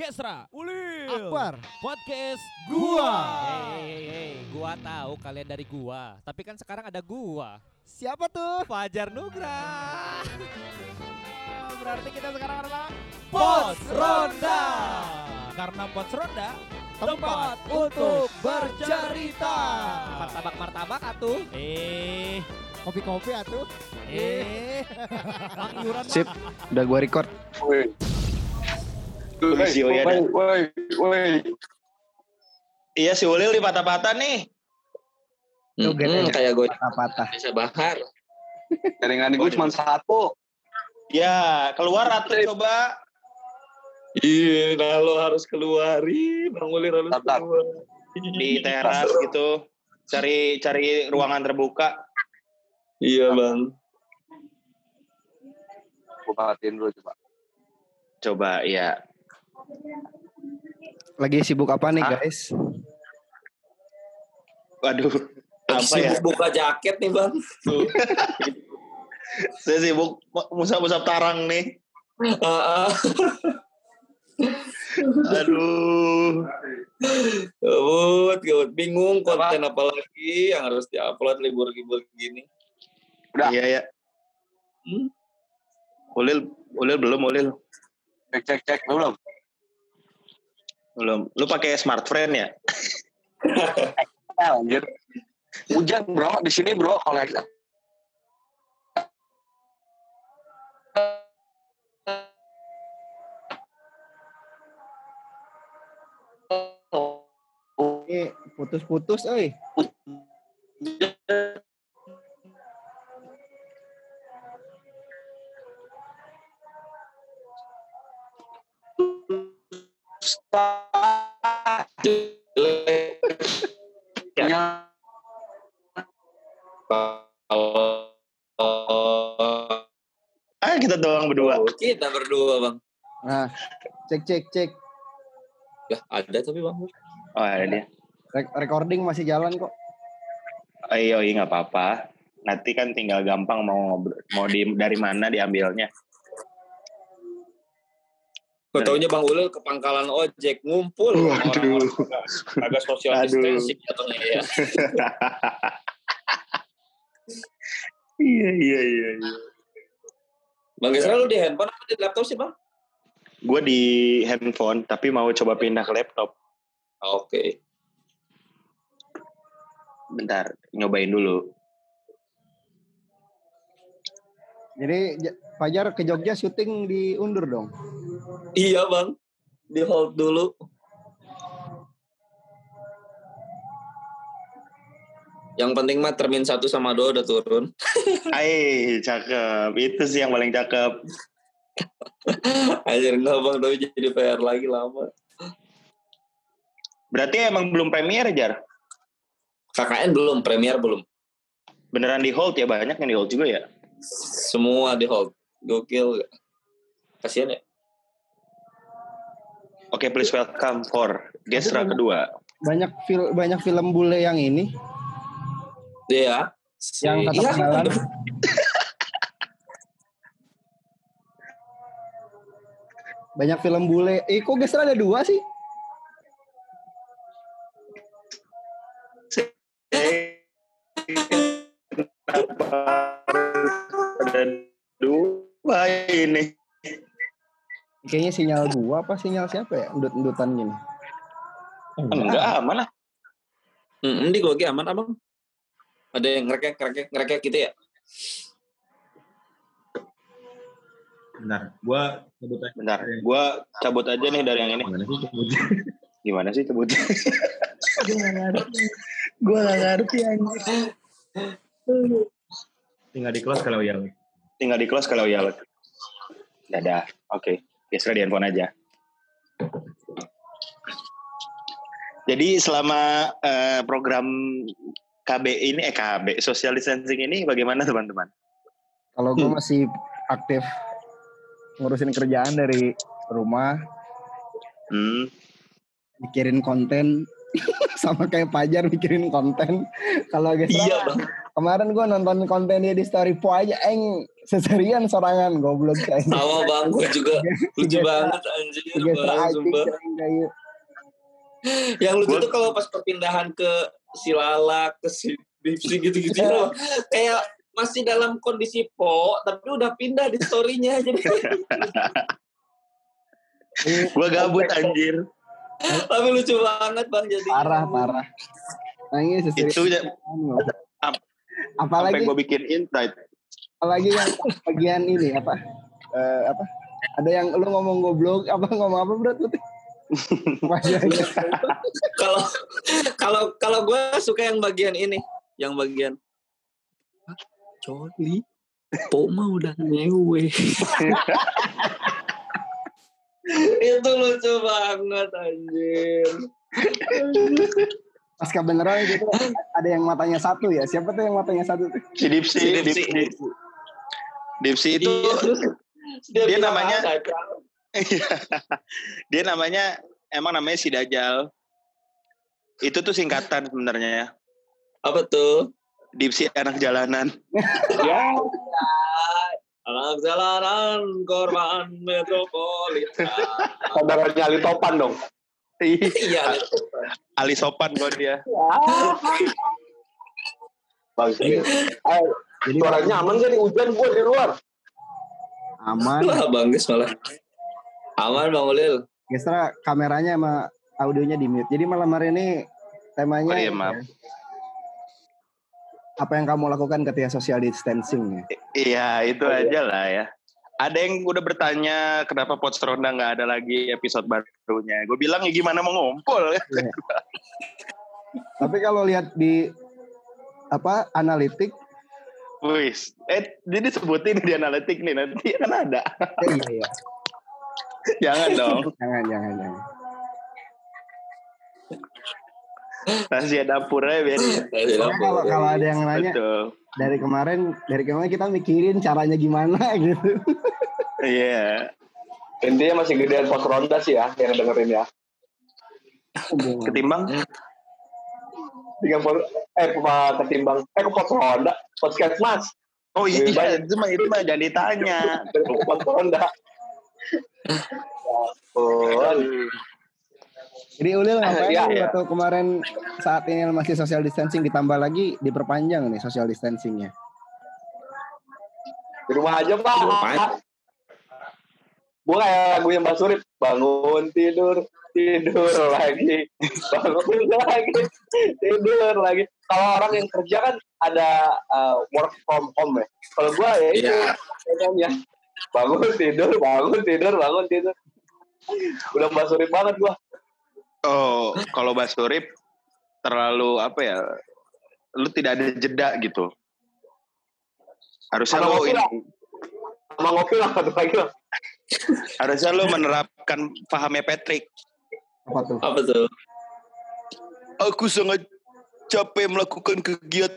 Gesra, Ulil, Akbar. Podcast Gua. Hei, hei, hei, gua tahu kalian dari gua, tapi kan sekarang ada gua, Siapa tuh? Fajar Nugra. Berarti kita sekarang adalah Pos Ronda. Karena Pos Ronda tempat untuk bercerita. martabak-martabak atuh. Eh, Kopi-kopi atuh. eh. Iuran Sip, udah gua record. Woi. Woi, si Uyan ya. woi, woi. Iya si Ulil di patah-patah nih. Tuh, Hmm, kayak gue Patah-patah. bisa bahar. Jaringan gue cuma satu. Ya, keluar atuh coba. Iya, nah lo harus keluarin. Bang Ulir harus keluar. Di teras gitu. Cari cari ruangan terbuka. Iya, Bang. Gue perhatiin dulu coba. Coba, ya. Lagi sibuk apa nih Ah. guys? Waduh. Apa Sibuk ya? buka jaket nih, Bang. Tuh. Saya sibuk musab-musab tarang nih. Aduh. Gawat, gawat. Bingung konten apa lagi yang harus diupload libur-libur gini. Iya ya. Hmm? Ulil, Ulil belum Ulil. cek cek cek belum Belum. Lu pakai smartphone ya? ah, anjir hujan bro di sini bro kalau Eh, putus-putus, oi. ya kita berdua, Bang. Nah, cek cek cek. Ya, ada tapi, Bang. Oh, ada dia. Rek- recording masih jalan kok. Oh, iya, iya nggak apa-apa. Nanti kan tinggal gampang mau ngobrol- mau di dari mana diambilnya. Kau taunya Bang Ulil ke pangkalan ojek ngumpul Waduh. agak social Aduh. distancing jatuhnya ya. Iya iya iya. iya. Bang Gesra lu di handphone atau di laptop sih Bang? Gue di handphone tapi mau coba pindah ke laptop. Oke. Bentar, nyobain dulu. Jadi Fajar ke Jogja syuting diundur dong. Iya Bang. Di hold dulu. Yang penting mah termin satu sama dua udah turun. Ai, cakep. Itu sih yang paling cakep. Ajar enggak Bang, tapi jadi PR lagi lama. Berarti emang belum premier, Jar? KKN belum, premier belum. Beneran di hold ya? Banyak yang di hold juga ya? Semua di hold. Gokil. Kasian ya. Oke, please welcome for Gestra kedua. Banyak fil banyak film bule yang ini, Iya. Si- yang tetap Iya. jalan. Banyak film bule. Eh, kok Gesra ada dua sih? Ada dua ini? Kayaknya sinyal gua apa sinyal siapa ya? Endut-endutan gini. Enggak, aman lah. Hmm, di gue aman abang. Ada yang ngerekek ngerekek ngerekek gitu ya? Bentar, gua sebut aja. Bentar, gua cabut aja nih dari yang ini. Gimana sih sebut? Gimana sih? Gue gak ngerti. Gue gak ngerti anjir. Tinggal di close kalau ya. Tinggal di close kalau ya. Dadah. Oke. Gestra di handphone aja. Jadi selama eh, program KB ini, eh KB, social distancing ini bagaimana teman-teman? Kalau gue masih aktif ngurusin kerjaan dari rumah, Hmm, mikirin konten sama kayak Pajar mikirin konten. Kalau Gesra Iya bang. Kemarin gua nonton konten dia di story po aja, eng seserian sorangan goblok kayak. Sama bang, gue juga lucu Tiga- banget anjir. Tiga Bang, kayak. Yang lucu tuh kalau pas perpindahan ke si Lala, ke si Dipsi gitu-gitu loh. Kayak masih dalam kondisi po, tapi udah pindah di story-nya. Jadi Gua gabut anjir. tapi lucu banget bang jadi. Parah, parah. Nah, ini seserian. Itu ya, Ap- sampai apalagi gue bikin insight. apalagi yang bagian ini apa? Eh, apa? Ada yang lu ngomong goblok apa ngomong apa bro? Masih aja. Kalau kalau kalau gue suka yang bagian ini, yang bagian Coli, po mah udah nyewe. Itu lucu banget anjir. Pas kebenaran gitu ada yang matanya satu ya. Siapa tuh yang matanya satu? Si Dipsi, Si Dipsi. Dipsi. Dipsi itu Iya, terus dia bilang namanya- apa, Kak? dia namanya emang namanya si Dajjal. Itu tuh singkatan sebenarnya ya. apa tuh? Dipsi anak jalanan. Ya. Anak jalanan korban metropolitan. Saudaranya Ali Topan dong. Iya. Ali sopan kok dia. Bagus. Eh, suaranya aman gak nih hujan gua di luar? Aman. Wah, bagus malah. Aman Bang Ulil. Gestra kameranya sama audionya di mute. Jadi malam hari ini temanya Oh iya, maaf. apa yang kamu lakukan ketika social distancing ya? Iya, itu aja lah ya. Ada yang udah bertanya kenapa Pots Ronda nggak ada lagi episode barunya. Gue bilang ya gimana mau ngumpul. Tapi kalau lihat di apa analitik, Wis, eh jadi sebutin di analitik nih nanti kan ada. ya iya iya. Jangan dong. Jangan jangan jangan. Rahasia dapur aja biar. Soalnya kalau kalau ada yang nanya Betul. dari kemarin dari kemarin kita mikirin caranya gimana gitu. Iya. Intinya masih gedean pos ronda sih ya yang dengerin ya. Ketimbang Tiga pos, eh apa ketimbang eh ke pos ronda, podcast mas, Oh iya, itu mah itu mah jangan ditanya. pos ronda. Oh, Jadi Ulil ngapain Iya, lu iya. waktu kemarin saat ini masih social distancing ditambah lagi diperpanjang nih social distancingnya. di rumah aja pak. Di rumah aja. Gue kayak lagunya Mbak Surip, bangun tidur, tidur lagi, bangun lagi, tidur lagi. Kalau orang yang kerja kan ada uh, work from home ya. Kalau gue ya itu, Iya. ya kan ya. bangun tidur, bangun tidur, bangun tidur. Udah Mbak Surip banget gue. Oh, kalau Basurip terlalu apa ya? Lu tidak ada jeda gitu. Harusnya lu ngopi lah. ini, Sama ngopi lah satu lagi lah. harusnya lu menerapkan pahamnya Patrick. Apa tuh? Apa tuh? Aku sangat capek melakukan kegiatan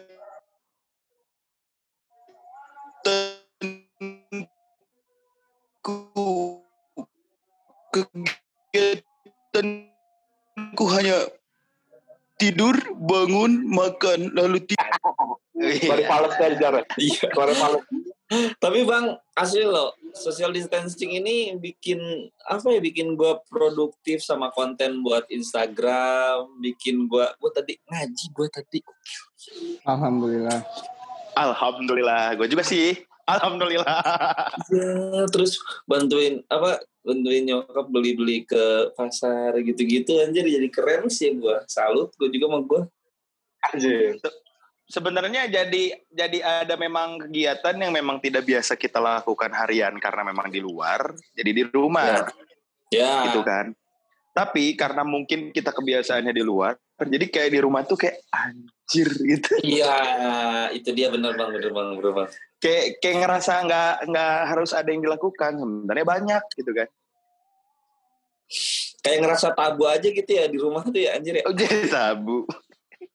ku kegiatanku hanya tidur, bangun, makan, lalu tidur. Suara pales aja, Iya. suara pales. Tapi Bang, asli loh, social distancing ini bikin apa ya? Bikin gua produktif sama konten buat Instagram, bikin gua gua tadi ngaji gua tadi. Alhamdulillah. Alhamdulillah, gue juga sih. Alhamdulillah. Ya, terus bantuin apa? Bantuin nyokap beli-beli ke pasar gitu-gitu anjir jadi keren sih gua. Salut gua juga sama gua. Anjir. Sebenarnya jadi jadi ada memang kegiatan yang memang tidak biasa kita lakukan harian karena memang di luar, jadi di rumah. Ya. gitu kan. Tapi karena mungkin kita kebiasaannya di luar, jadi kayak di rumah tuh kayak anjir gitu. Iya, itu dia bener Bang, bener Bang, bener Bang. Kayak kayak ngerasa nggak nggak harus ada yang dilakukan, sebenarnya banyak gitu kan. Kayak ngerasa tabu aja gitu ya di rumah tuh ya anjir ya. Oh jadi tabu.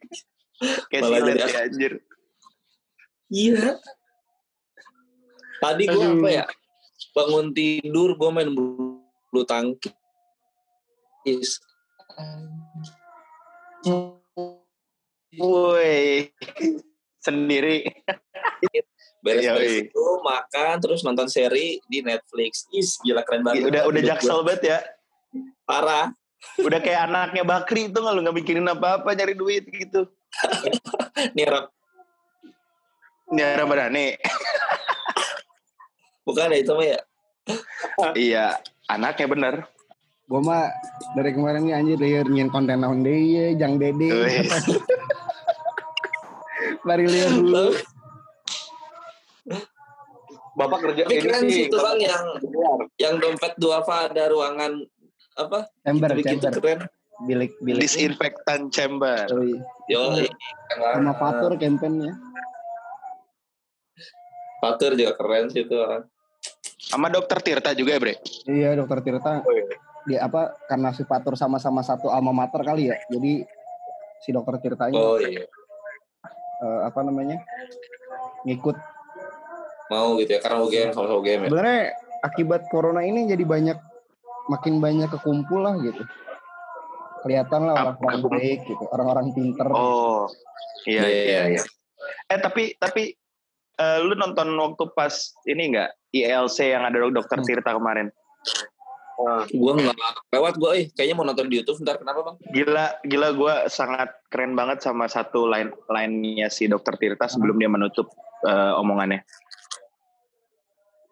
kayak Malah silet ya anjir. Iya. Tadi gua Aduh. apa ya? Bangun tidur gua main bulu tangkis. Woi. sendiri. Beres-beres itu makan terus nonton seri di Netflix. Is gila keren banget. udah udah jaksel banget ya. Parah. Udah kayak anaknya Bakri itu nggak lu nggak mikirin apa-apa nyari duit gitu. Nih Rap. Nyara Badani. bukan ya itu mah ya. iya, anaknya bener. Gue mah dari kemarin nih anjir liur nyin konten naon deh ya, jang dede. Lari liur dulu. Bapak kerja Tapi keren ini sih itu bang yang yang dompet duafa ada ruangan apa? Chamber, Gitu chamber. keren. Bilik, bilik. Disinfektan chamber. Yo, Sama Fatur campaignnya. Fatur juga keren sih itu orang. Sama dokter Tirta juga ya, Bre? Iya dokter Tirta. Oh, iya. Dia apa karena si Fatur sama-sama satu alma mater kali ya. Jadi si dokter Tirtanya Oh iya. eh, apa namanya ngikut. Mau gitu ya karena UGM sama UGM ya. Sebenarnya akibat corona ini jadi banyak makin banyak kekumpul lah gitu. Kelihatan lah orang-orang baik gitu, orang-orang pinter. Oh, iya Iya, iya iya. iya. Eh tapi tapi eh, lu nonton waktu pas ini enggak ILC yang ada dokter Hmm. Tirta kemarin? Gua nggak lewat gua eh kayaknya mau nonton di YouTube ntar kenapa bang? Gila gila gue sangat keren banget sama satu line line-nya si dokter Tirta sebelum dia menutup eh, omongannya.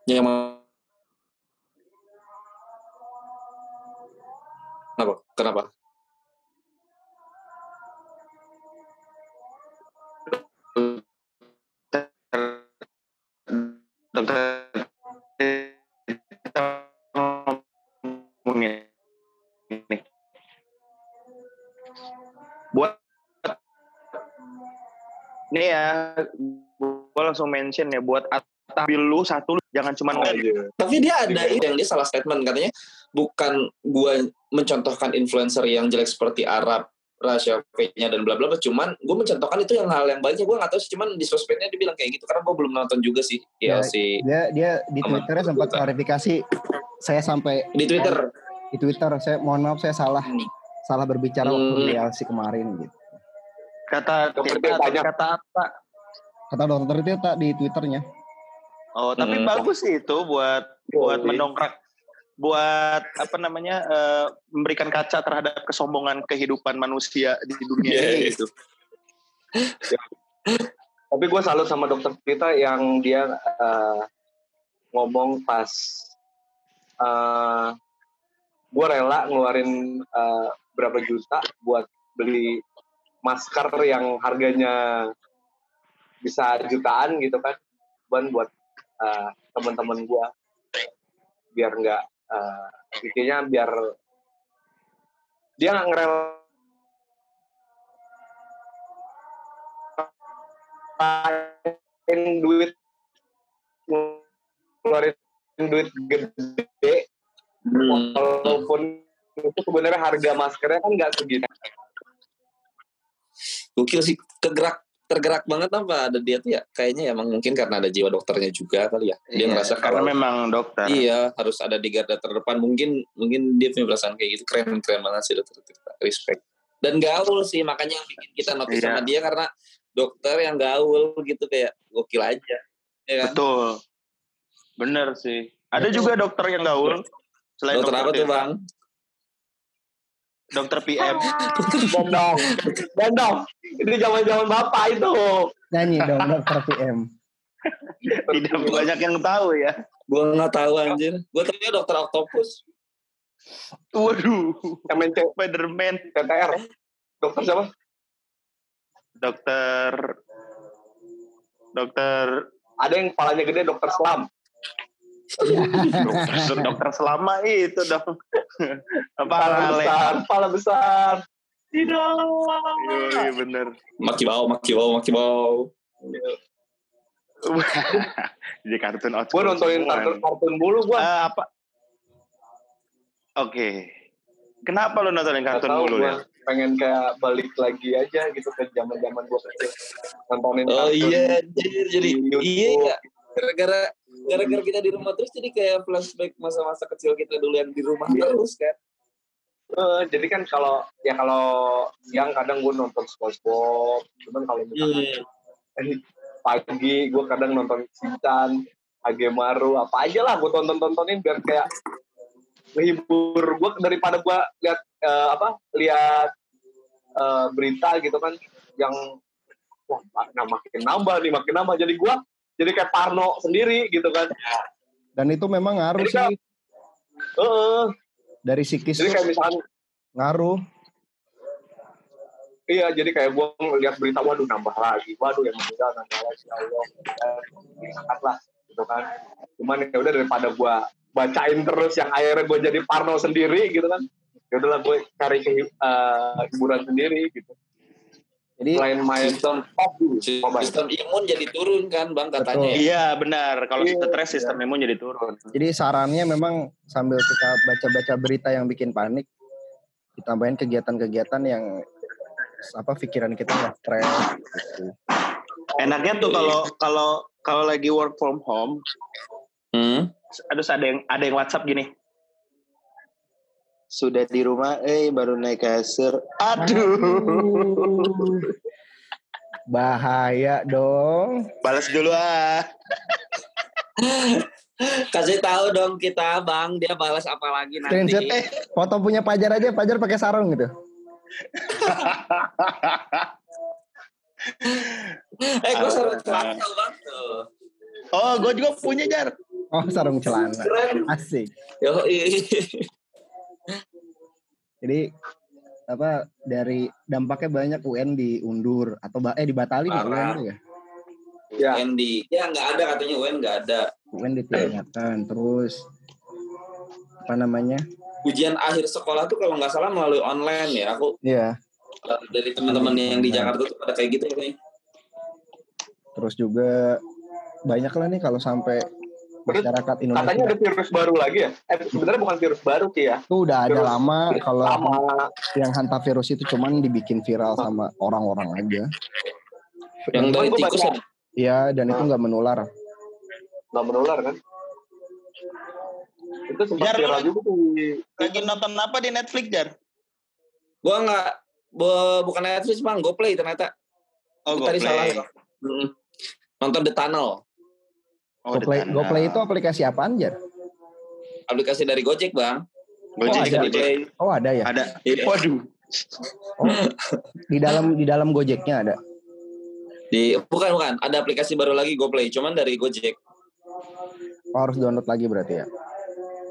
Yang Kenapa? Kenapa? Buat ini ya, gue langsung mention ya buat atabil lu satu jangan cuma Oh, iya. Tapi dia ada itu yang dia salah statement katanya bukan gua mencontohkan influencer yang jelek seperti Arab Rasya nya dan bla bla bla cuman gue mencontohkan itu yang hal yang baiknya gue nggak tahu sih cuman di sosmednya dia bilang kayak gitu karena gue belum nonton juga sih Ya, ILC Dia dia di Twitternya sempat Twitter. klarifikasi. Saya sampai di Twitter di Twitter saya mohon maaf saya salah Hmm. salah berbicara Hmm. waktu di LC kemarin gitu. kata Tirtanya. kata apa? Kata dokter Tirta di Twitternya. Oh, tapi Hmm. bagus sih itu buat buat mendongkrak buat apa namanya eh, memberikan kaca terhadap kesombongan kehidupan manusia di dunia Iya, ini gitu. Tapi gue salut sama dokter kita yang dia eh, ngomong pas eh gue rela ngeluarin eh, berapa juta buat beli masker yang harganya bisa jutaan gitu kan, bukan buat eh, teman-teman gue biar nggak eh, intinya biar dia nggak ngerel ngeluarin duit ngeluarin duit gede. Hmm. walaupun itu sebenarnya harga maskernya kan nggak segitu. Gokil sih kegerak tergerak banget apa ada dia tuh ya kayaknya emang mungkin karena ada jiwa dokternya juga kali ya dia Iya, ngerasa karena kalau memang dokter. iya harus ada di garda terdepan mungkin mungkin dia punya perasaan kayak gitu keren keren banget sih dokter Tirta. respect dan gaul sih makanya yang bikin kita notice Iya. sama dia karena dokter yang gaul gitu kayak gokil aja ya kan Betul. Bener sih. Ada juga dokter yang gaul selain dokter apa tuh bang Dokter PM. Bondong, bondong. Ini zaman-zaman bapak itu. Nyanyi dong dokter PM. Tidak banyak yang tahu ya. gua nggak tahu anjir gua tahu dokter octopus Waduh. Yang main Spiderman. CTR. Dokter siapa? Dokter dokter Ada yang kepalanya gede, dokter selam. Dokter, dokter selama itu dong. Apa Kepala besar, kepala besar. Tidak. Iya bener. maki bau maki bau maki bau Jadi kartun out. Gue nontonin kartun, kartun bulu gue. Eh, apa? Oke. Kenapa lu nontonin kartun tahu gue ya? pengen kayak balik lagi aja gitu ke zaman zaman gue kecil. Nontonin oh kartun iya anjir jadi di YouTube. iya ya gara-gara gara-gara kita di rumah terus jadi kayak flashback masa-masa kecil kita dulu yang di rumah Iya. terus kan Eh, jadi kan kalau ya kalau siang kadang gue nonton SpongeBob, cuman kalau misalkan Hmm. Pagi gue kadang nonton Shinchan Agemaru apa aja lah gue tonton tontonin biar kayak menghibur gue daripada gue lihat eh, apa lihat eh, berita gitu kan yang wah nah, makin nambah nih makin nambah jadi gue jadi kayak Parno sendiri gitu kan Dan itu memang ngaruh Jadi kan- sih Heeh. dari psikis jadi kayak misalkan ngaruh. Iya, jadi kayak gue ngeliat berita, waduh nambah lagi, waduh yang meninggal nambah lagi, ya Allah, angkat lah, gitu kan. Cuman ya udah daripada gue bacain terus yang akhirnya gue jadi Parno sendiri, gitu kan. Ya udahlah gue cari ke, eh, hiburan sendiri, gitu. Jadi Selain main Sistem imun jadi turun kan bang katanya. Betul. ya. Iya benar. Kalau Iya. stres sistem imun jadi turun. jadi sarannya memang sambil kita baca-baca berita yang bikin panik, ditambahin kegiatan-kegiatan yang apa pikiran kita nggak stres gitu. Enaknya tuh kalau kalau kalau lagi work from home, Hmm. aduh ada yang ada yang WhatsApp gini. Sudah di rumah, eh baru naik kasur. Aduh. Bahaya dong. Balas dulu ah. Kasih tahu dong kita bang dia balas apa lagi nanti. Screenshot eh foto punya Pajar aja, Pajar pakai sarung gitu. Eh gue sarung celana bang tuh. Oh, gue juga punya jar. Oh, sarung celana. Keren. Asik. Yo Jadi apa dari dampaknya banyak UN diundur atau eh dibatalin ya UN tuh ya. Ya, UN di ya nggak ada katanya UN nggak ada. UN ditiadakan terus apa namanya? Ujian akhir sekolah tuh kalau nggak salah melalui online ya. Aku Iya, uh, dari teman-teman yang di Jakarta tuh pada kayak gitu nih. terus juga banyak lah nih kalau sampai Masyarakat katanya Indonesia ada virus baru lagi ya? Eh, sebenarnya bukan virus baru sih ya. itu udah ada Virus lama kalau Lama. yang hantavirus itu cuman dibikin viral sama orang-orang aja. Yang dari tikus ada. Iya, dan itu nggak menular. nggak menular kan? Itu sempat Jar, viral juga tuh. Lagi nonton apa di Netflix jar? Gua nggak bu- bukan Netflix bang, GoPlay ternyata. Oh, Tadi GoPlay. salah. Mm. Nonton The Tunnel, Oh, GoPlay, itu aplikasi apaan, Jar? aplikasi dari Gojek bang. Gojek, Oh, ada. Gojek. Oh, ada ya. Ada. Iya. Waduh. Di dalam di dalam Gojeknya ada. Di bukan bukan, ada aplikasi baru lagi GoPlay, cuman dari Gojek. Oh, harus download lagi berarti ya.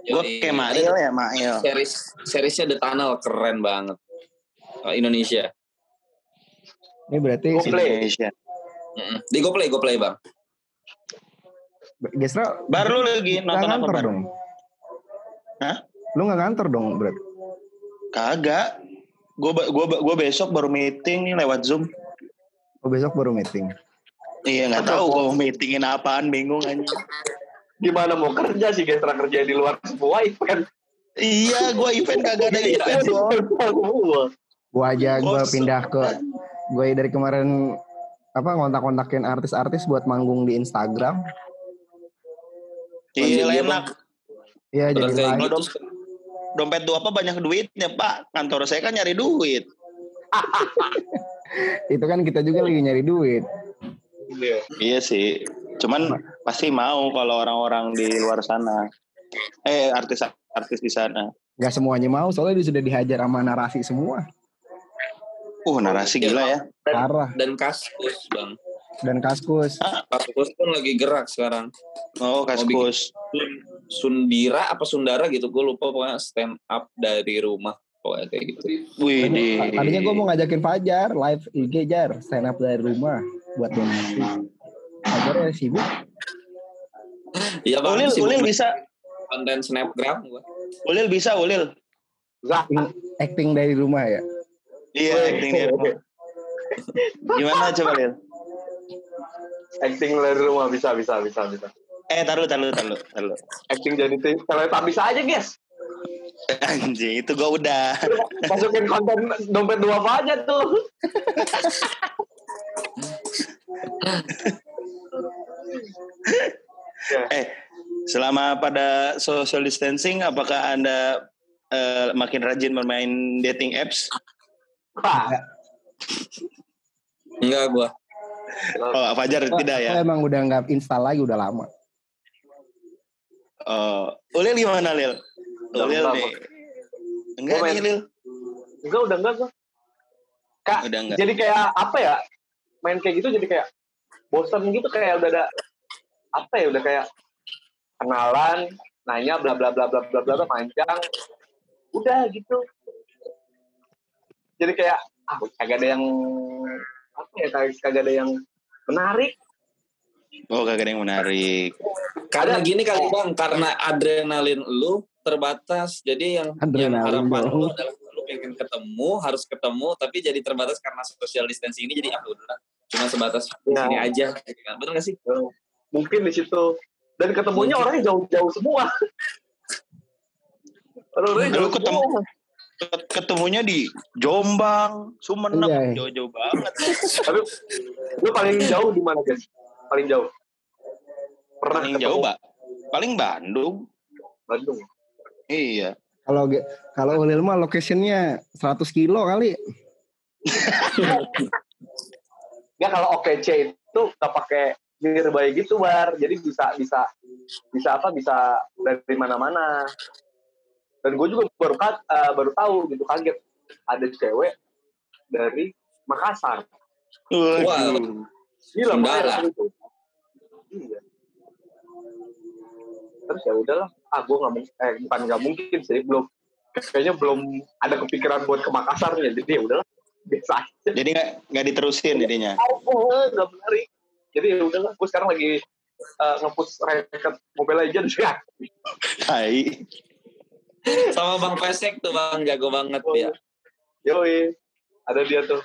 Gue kayak Mail ya, Mail. Series seriesnya The Tunnel keren banget. Oh, Indonesia. Ini berarti GoPlay. Indonesia. Di GoPlay, GoPlay bang. Gesra Baru lu lagi nonton apa ngantor baru? dong. Hah? Lu nggak ngantor dong, Bro? Kagak. Gue gua, gua besok baru meeting nih lewat Zoom. Oh, besok baru meeting. Iya nggak tahu gue mau meetingin apaan bingung aja. Gimana mau kerja sih Gestra kerja di luar semua event. iya gue event kagak ada Iya, event. Gua aja gua Bosen. pindah ke gue dari kemarin apa ngontak-kontakin artis-artis buat manggung di Instagram. Iya Iya, enak. Iya, jadi kayak live. gitu. Dompet dua apa banyak duitnya pak. Kantor saya kan nyari duit. Itu kan kita juga lagi nyari duit. Iya. Iya sih. Cuman pasti mau kalau orang-orang di luar sana. Eh artis-artis di sana. Gak semuanya mau, soalnya dia sudah dihajar sama narasi semua. Uh narasi gila ya. Parah. Dan Kaskus bang. Dan Kaskus. Kaskus pun lagi gerak sekarang. Oh kaskus. Sun- Sundira apa Sundara gitu, gue lupa pokoknya stand up dari rumah. Pokoknya kayak gitu. Wih di. Tadinya gue mau ngajakin Fajar live IG Jar, stand up dari rumah buat donasi. Fajar ya sibuk. Iya bang, Ulil, sibuk Ulil bisa. konten snapgram gua. Ulil bisa Ulil. Zah. Acting dari rumah ya. Iya acting di rumah. Gimana coba Lil? Acting dari rumah bisa bisa bisa bisa. Eh taruh taruh taruh taruh. Acting jadi teletabis aja guys. Anjing itu gue udah. Masukin konten dompet dua apa aja tuh. Eh selama pada social distancing apakah anda eh, makin rajin bermain dating apps? Wah, Enggak gua. Oh, Fajar tidak ya. Oh, emang udah nggak install lagi udah lama. Oh, Ulil gimana Lil? Ulil enggak, nih. Enggak nih Lil. Enggak, udah enggak gua. Kak, Udah enggak. jadi kayak apa ya? Main kayak gitu jadi kayak bosan gitu kayak udah ada apa ya udah kayak kenalan, nanya bla bla bla bla bla bla bla, panjang. Udah gitu. Jadi kayak ah kagak ada yang apa ya kagak kagak ada yang menarik. Oh, kagak ada yang menarik. Karena gini kali bang, karena adrenalin lu terbatas. Jadi yang, yang Adrenalin harapan dong. lu adalah lu pengen ketemu, harus ketemu, tapi jadi terbatas karena social distancing ini. Jadi ah udah, cuma sebatas di Ya. sini aja. gitu kan. Bener gak sih? Mungkin di situ. Dan ketemunya Mungkin. orangnya jauh-jauh semua. Orang-orangnya Lu jauh ketemu semua. Ket- ketemunya di Jombang, Sumeneb, Iya. jauh-jauh banget. Tapi lu paling jauh di mana guys? Paling jauh. Pernah Paling ketemu jauh, Mbak. Paling Bandung. Bandung. Iya. Kalau kalau Ulil mah locationnya 100 kilo kali. Ya kalau OKC itu nggak pakai nearby gitu bar, jadi bisa bisa bisa apa bisa dari mana-mana. Dan gue juga baru eh, baru tahu gitu kaget ada cewek dari Makassar. Waduh. Gila Sundara. Makassar itu. Iya. Terus ya udahlah, ah gue nggak mungkin, eh bukan nggak mungkin sih, belum kayaknya belum ada kepikiran buat ke Makassarnya, jadi ya udahlah biasa aja. Jadi nggak nggak diterusin jadinya. Oh, nggak menarik. Jadi ya udahlah, gue sekarang lagi uh, nge-push ranked Mobile Legends ya. Tai. Sama Bang Pesek tuh Bang, jago banget ya. Yoi, ada dia tuh.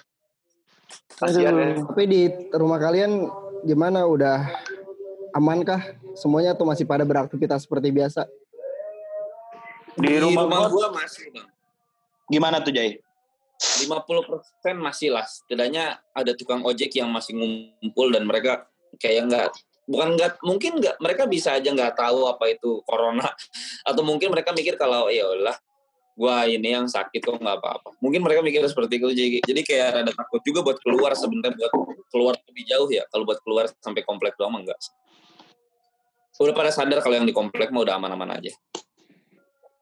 Ya. Tapi di rumah kalian gimana? Udah amankah? Semuanya tuh masih pada beraktivitas seperti biasa? Di rumah gua gua masih Bang. gimana tuh Jay? 50% masih lah. Setidaknya ada tukang ojek yang masih ngumpul dan mereka kayak nggak bukan nggak mungkin nggak mereka bisa aja nggak tahu apa itu corona. Atau mungkin mereka mikir kalau ya Allah gua ini yang sakit kok nggak apa-apa. Mungkin mereka mikir seperti itu. Jadi, jadi kayak rada takut juga buat keluar sebenarnya buat keluar lebih jauh ya. Kalau buat keluar sampai komplek doang enggak udah pada sadar kalau yang di komplek mah udah aman-aman aja.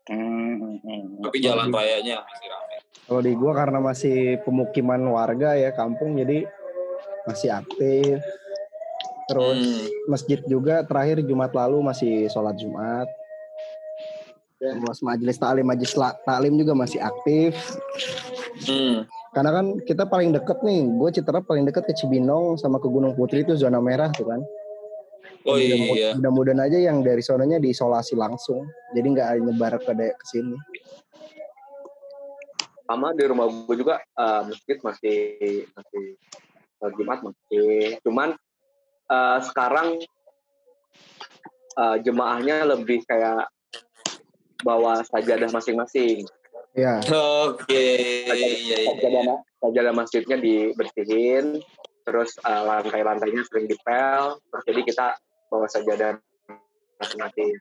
Hmm, hmm. tapi jalan rayanya masih ramai Kalau di gua karena masih pemukiman warga ya kampung jadi masih aktif. Terus Hmm. masjid juga terakhir Jumat lalu masih sholat Jumat. Terus majelis taklim majelis taklim juga masih aktif. Hmm. Karena kan kita paling deket nih, gue Citra paling deket ke Cibinong sama ke Gunung Putri itu zona merah tuh kan. oh Mudah- iya Mudah-mudahan aja yang dari sononya diisolasi langsung, jadi nggak nyebar ke ke sini. Sama di rumah gue juga eh, masjid masih masih eh, Jumat masih. Cuman eh, sekarang eh, jemaahnya lebih kayak bawa sajadah masing-masing. Ya, oke iya iya iya sajadah, sajadah masjidnya dibersihin, terus eh, lantai-lantainya sering dipel, terus jadi kita bawa sajadah masing-masing.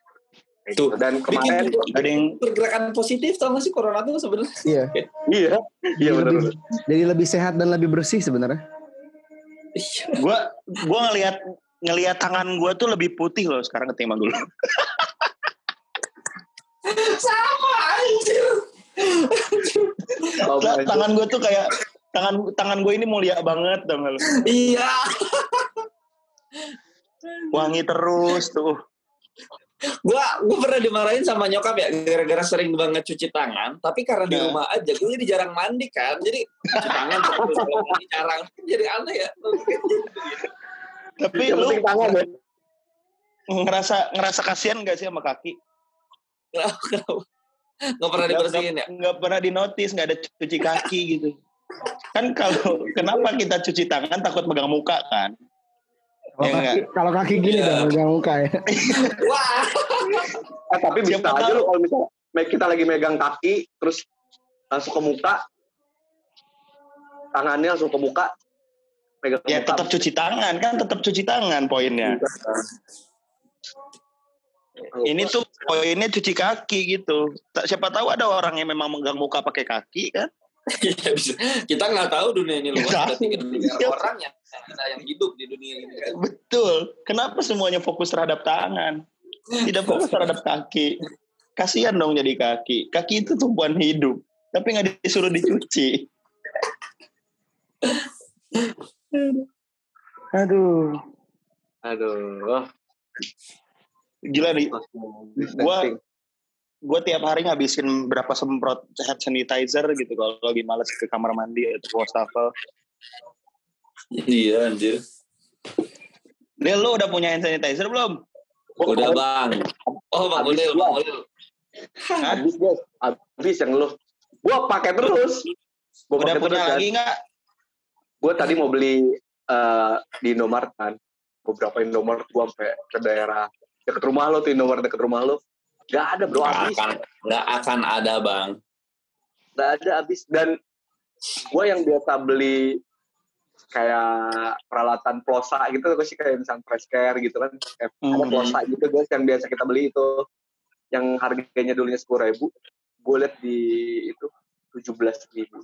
Kayak Tuh, gitu. Dan kemarin, Ada yang pergerakan positif tau gak sih corona tuh sebenarnya iya. iya, iya Jadi benar. jadi lebih sehat dan lebih bersih sebenarnya. Gua gua ngelihat ngelihat tangan gua tuh lebih putih loh sekarang ketimbang dulu. sama anjir Oh, tangan gua tuh kayak tangan tangan gue ini mulia banget dong iya Wangi terus tuh. Gua gua pernah dimarahin sama nyokap ya gara-gara sering banget cuci tangan tapi karena di Nah. rumah aja gue jadi jarang mandi kan jadi cuci tangan mandi jarang jadi aneh ya Tapi lu tangan ya. ngerasa ngerasa kasihan gak sih sama kaki? Nggak pernah dibersihin ya nggak- nggak pernah dinotis, nggak ada cuci kaki gitu. Kan kalau kenapa kita cuci tangan takut megang muka kan? Kalau Ya kaki, kalau kaki gini Iya. dong megang muka ya. wah Eh, tapi bisa Siapa aja tahu. lo kalau misalnya kita lagi megang kaki, terus langsung ke muka, tangannya langsung ke muka, megang ke Ya muka. tetap cuci tangan kan, tetap cuci tangan poinnya. Ini tuh poinnya cuci kaki gitu. Tak- Siapa tahu ada orang yang memang megang muka pakai kaki kan? Iya. Kita nggak tahu dunia ini luas. Ada tiga miliar Iya. orang yang, yang hidup di dunia ini. kan. Betul. Kenapa semuanya fokus terhadap tangan? Tidak fokus terhadap kaki. Kasihan dong jadi kaki. Kaki itu tumbuhan hidup. Tapi nggak disuruh dicuci. Aduh. Aduh. Gila nih. Gua Gue tiap hari ngabisin berapa semprot hand sanitizer gitu. Kalau lagi males ke kamar mandi atau wastafel. Iya, anjir. Lil, lu udah punya hand sanitizer belum? Udah bang. Oh, Bang Ulil. Bang Ulil. habis guys, habis yang lu. Gua pakai terus. Gua Udah punya terus, lagi nggak? Gue tadi mau beli eh, di Indomaret kan. Beberapa Indomaret gua sampai ke daerah deket rumah lo tuh Indomaret deket rumah lo. Gak ada bro habis. akan, nggak akan ada bang. Gak ada habis dan gue yang biasa beli kayak peralatan plosa gitu gue sih kayak misalnya fresh care gitu kan kayak ada Hmm. plosa gitu guys yang biasa kita beli itu yang harganya dulunya sepuluh ribu gue lihat di itu tujuh belas ribu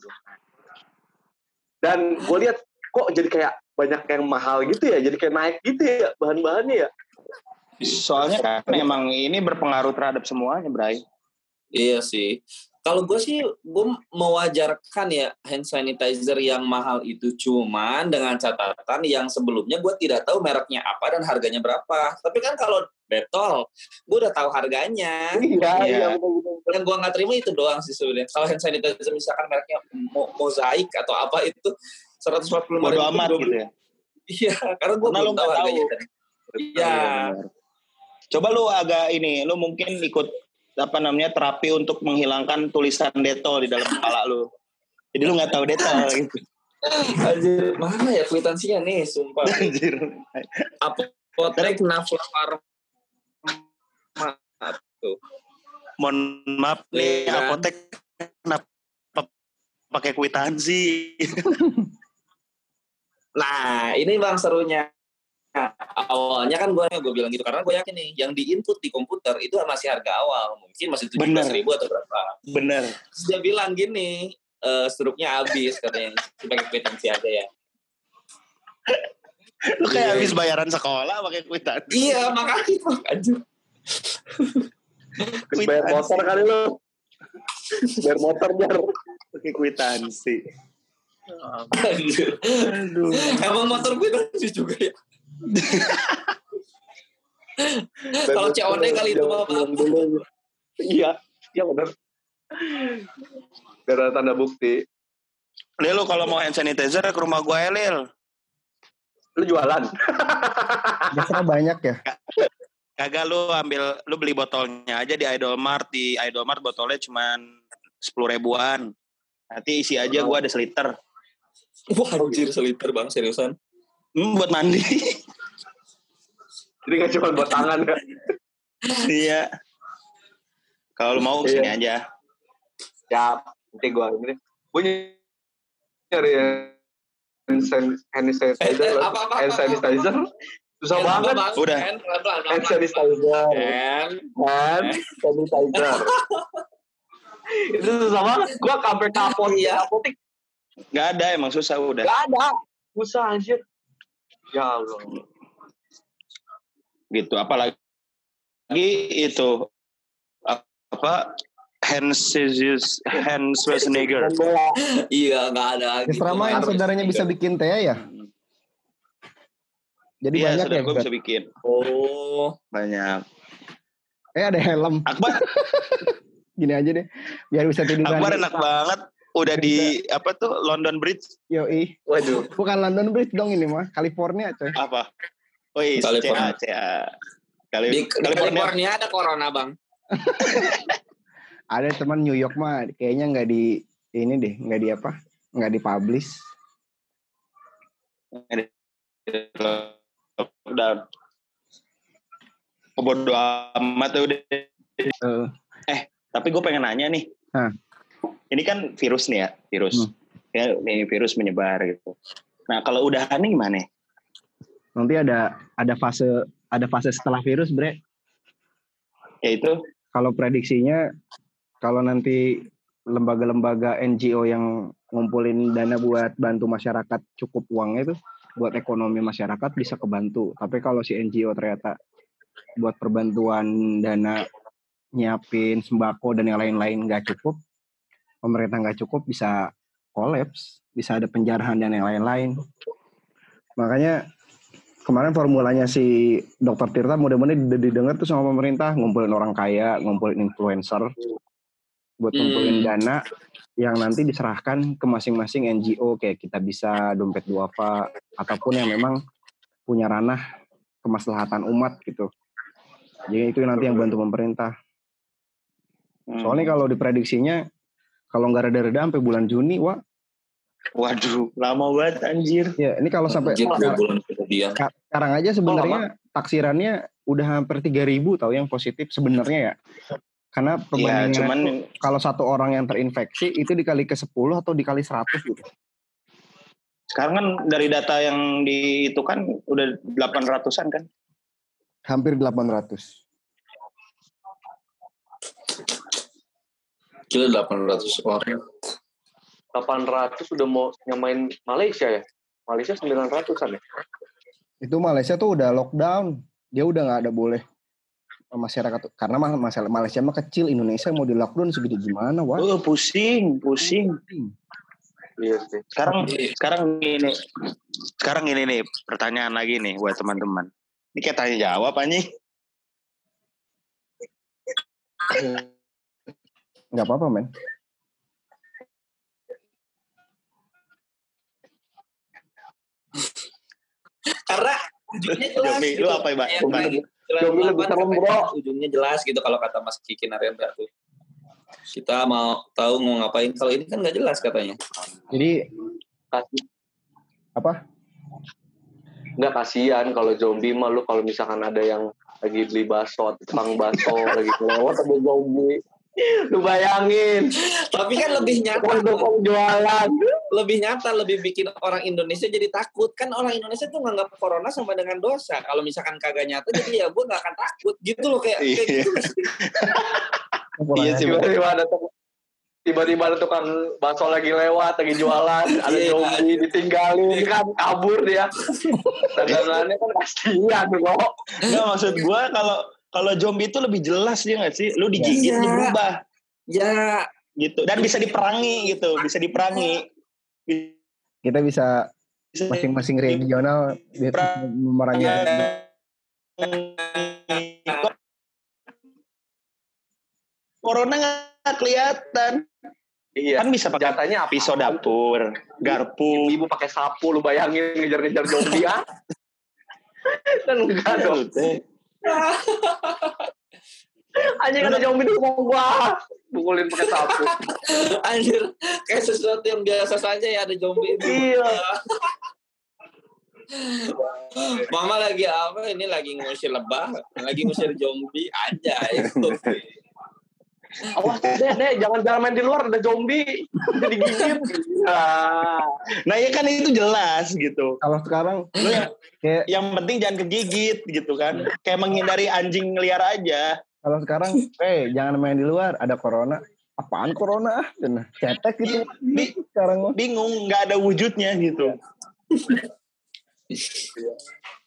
dan gue lihat kok jadi kayak banyak yang mahal gitu ya jadi kayak naik gitu ya bahan-bahannya ya Soalnya kan emang ini berpengaruh terhadap semuanya, Bray. Iya sih. Kalau gue sih, gue mewajarkan ya hand sanitizer yang mahal itu cuman dengan catatan yang sebelumnya gue tidak tahu mereknya apa dan harganya berapa. Tapi kan kalau Detol, gue udah tahu harganya. iya Iya. iya benar-benar Yang gue nggak terima itu doang sih sebenarnya. Kalau hand sanitizer misalkan mereknya Mo- mozaik atau apa itu 145 Bodo ribu, amat gua gitu ya. Iya, karena gue belum lu tahu harganya. Iya. Coba lu agak ini, lu mungkin ikut apa namanya terapi untuk menghilangkan tulisan detol di dalam kepala lu. Jadi lu nggak tahu detol gitu. Anjir, mana ya kwitansinya nih, sumpah. Anjir. Apotek Nafla Mohon maaf nih, kan? apotek kenapa pakai kwitansi? Nah, ini bang serunya. Nah, awalnya kan gue gue bilang gitu karena gue yakin nih yang di input di komputer itu masih harga awal mungkin masih tujuh Bener. ribu atau berapa. Bener. Terus dia bilang gini, eh struknya habis katanya sebagai kwitansi aja ya. Lu kayak Iya. habis bayaran sekolah pakai kwitansi. Iya makanya anjir. Terus bayar motor kali lo bayar motor jar Pakai kwitansi. Anjir. Aduh. Emang motor kwitansi juga ya. Kalau COD kali itu mah apa? iya iya benar Gak ada tanda bukti Lil, lu kalau mau hand sanitizer ke rumah gue Lil. lu jualan Biasanya banyak ya. Kagak lu ambil, lu beli botolnya aja di Idolmart. Di Idolmart botolnya cuman sepuluh ribuan. Nanti isi aja gua ada seliter. Wah anjir seliter bang seriusan. Hmm, buat mandi. jadi gak cuma buat tangan ya? Iya. Kalau lu mau ke sini aja. ya nanti gue ini deh. Gue nyari hand san- hand sanitizer Eh, eh, hand sanitizer? susah Hand banget. Bang? Udah. Hand, hand sanitizer. Hand. hand sanitizer. Itu susah banget. Gue sampai ke apotek. Iya. apotek. Gak ada emang susah udah. gak ada. Susah anjir. Ya Allah Gitu. Apalagi itu apa scissors hand Schwarzenegger. Iya nggak ada. Di Serama yang saudaranya bisa bikin teh ya. Jadi Iya, banyak saudara ya. gue bisa bikin Oh. banyak. Eh ada helm. Akbar, Gini aja deh. Biar bisa tiduran. Akbar enak banget. Udah di apa tuh London Bridge Yoi. waduh Bukan London Bridge dong ini mah. California coy. apa? Oh iya, California. CA, CA. Kali, Di, California. California ada corona bang. Ada teman New York mah kayaknya nggak di ini deh, nggak di apa? Nggak dipublish. Udah. Bodo amat ya udah. Eh, Tapi gue pengen nanya nih. Hah. Ini kan virus nih ya, virus. Hmm. Ya, ini virus menyebar gitu. Nah, kalau udah nih gimana? Nanti ada ada fase ada fase setelah virus, Bre. Yaitu Kalau prediksinya kalau nanti lembaga-lembaga NGO yang ngumpulin dana buat bantu masyarakat cukup uangnya itu buat ekonomi masyarakat bisa kebantu. Tapi kalau si NGO ternyata buat perbantuan dana nyiapin sembako dan yang lain-lain nggak cukup, pemerintah nggak cukup bisa kolaps, bisa ada penjarahan dan yang lain-lain. Makanya kemarin formulanya si Dokter Tirta mudah-mudahan didengar tuh sama pemerintah ngumpulin orang kaya, ngumpulin influencer buat ngumpulin Hmm. dana yang nanti diserahkan ke masing-masing NGO kayak kita bisa dompet duafa ataupun yang memang punya ranah kemaslahatan umat gitu. Jadi itu nanti yang bantu pemerintah. Hmm. Soalnya kalau diprediksinya kalau nggak reda-reda sampai bulan Juni, wah Waduh, lama banget anjir. ya ini kalau sampai Anjir, dua kemudian. sekarang aja sebenarnya taksirannya udah hampir 3000 tahu yang positif sebenarnya ya. Karena Iya, perbandingan cuman kalau satu orang yang terinfeksi itu dikali ke 10 atau dikali 100 gitu. sekarang kan dari data yang di itu kan udah 800-an kan. Hampir 800. Gila 800 orang. 800 udah mau nyamain Malaysia ya? Malaysia 900-an ya? Itu Malaysia tuh udah lockdown. Dia udah nggak ada boleh masyarakat karena mah masalah Malaysia mah kecil Indonesia mau di lockdown segede gimana wah Oh, pusing, pusing. Iya sih. Sekarang sekarang gini. Sekarang ini nih, pertanyaan lagi nih buat teman-teman. Ini kayak tanya jawab anjing. nggak apa-apa men ujungnya jelas Jomi, gitu. lu apa ya, Mbak? Tadi, Jomi lebih serem, bro. Ujungnya jelas gitu kalau kata Mas Kiki Narendra tuh. Kita mau tahu mau ngapain. Kalau ini kan nggak jelas katanya. jadi Kasih. apa Nggak kasihan kalau zombie mah lu kalau misalkan ada yang lagi beli bakso, tukang bakso lagi lewat ada zombie. Lu bayangin, Tapi kan lebih nyata. tukang jualan. lebih nyata, lebih bikin orang Indonesia jadi takut. Kan orang Indonesia tuh nganggap corona sama dengan dosa. Kalau misalkan kagak nyata, jadi ya gue gak akan takut. Gitu loh kayak, kayak Iya. gitu. Iya sih. Tiba-tiba ada tukang tiba-tiba ada tukang bakso lagi lewat, lagi jualan, ada Iya. zombie ditinggalin kan kabur dia. Dagangannya kan kasihan bro. Nggak maksud gua kalau kalau zombie itu lebih jelas dia nggak sih? Lu digigit Iya. lu berubah Ya, gitu dan bisa diperangi gitu, bisa diperangi. kita bisa masing-masing regional memerangi Corona nggak kelihatan. Iya. Kan bisa pakai Jatanya apa? pisau dapur, garpu. Ibu pakai sapu lu bayangin ngejar-ngejar zombie ah. kan enggak dong. Anjing ada zombie di rumah gua. Pukulin pakai sapu. anjir. Kayak sesuatu yang biasa saja ya ada zombie itu. Iya. Mama lagi apa? Ini lagi ngusir lebah, lagi ngusir zombie aja itu. Awas deh, deh, jangan jangan main di luar ada zombie. Jadi digigit. Nah, Nah ya kan itu jelas gitu. kalau sekarang Lu yang, kayak yang penting jangan kegigit gitu kan. Kayak menghindari anjing liar aja. kalau sekarang eh jangan main di luar ada corona apaan corona dan cetek gitu Bi- sekarang bingung, nggak ada wujudnya gitu.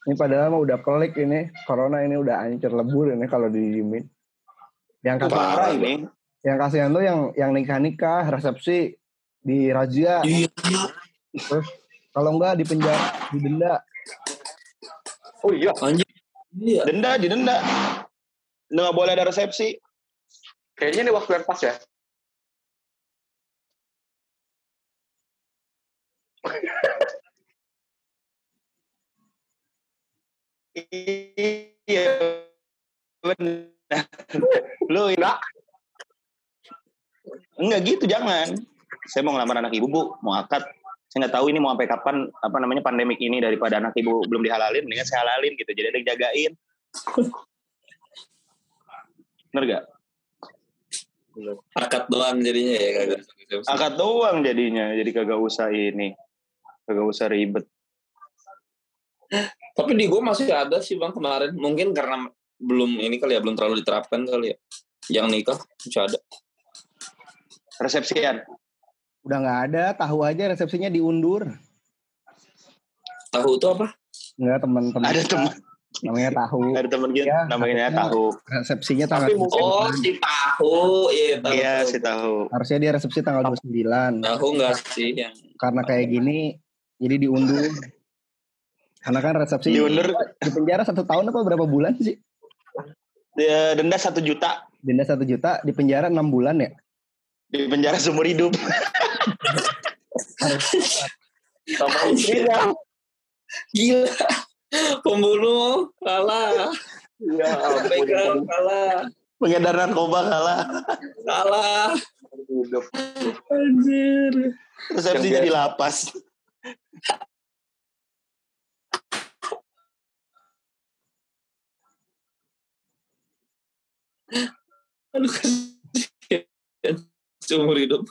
ini padahal mah udah pelik ini corona ini udah hancur lebur ini kalau didiemin yang kasihan Parah ini. yang kasihan tuh yang yang nikah nikah resepsi di razia Iya. terus kalau enggak di penjara didenda oh iya, Anjir. Iya. Denda, didenda. Nggak boleh ada resepsi. kayaknya ini waktu yang pas ya. Iya. Benar. Lu Enggak. Enggak gitu, jangan. Saya mau ngelamar anak ibu, Bu. Mau akad. Saya nggak tahu ini mau sampai kapan apa namanya pandemik ini daripada anak ibu belum dihalalin, mendingan saya halalin gitu. Jadi ada yang jagain. Bener gak? Akad doang jadinya ya kagak. Akad doang jadinya. Jadi kagak usah ini. Kagak usah ribet. Tapi di gue masih ada sih bang kemarin. Mungkin karena belum ini kali ya, belum terlalu diterapkan kali ya. Yang nikah masih ada. Resepsian. Udah nggak ada, tahu aja resepsinya diundur. Tahu itu apa? Enggak teman-teman. Ada teman, Namanya tahu. ada teman gitu, Ya, namanya takutnya tahu. Resepsinya tanggal Tapi mungkin- Oh, si tahu. Iya, tahu. Iya, sih tahu. harusnya dia resepsi tanggal 29. Tahu nggak sih yang Karena kayak gini jadi diundur. Karena kan resepsi Diundur di penjara satu tahun apa berapa bulan sih? Denda satu juta Denda satu juta di penjara enam bulan ya. di penjara seumur hidup. sama istrinya. gila. Pembunuh kalah. Ya ampun. Kalah. Pengedar narkoba kalah. Kalah. Hidup. Anjir. Resepsi Yang jadi lapas. Aduh kasihan. Seumur hidup.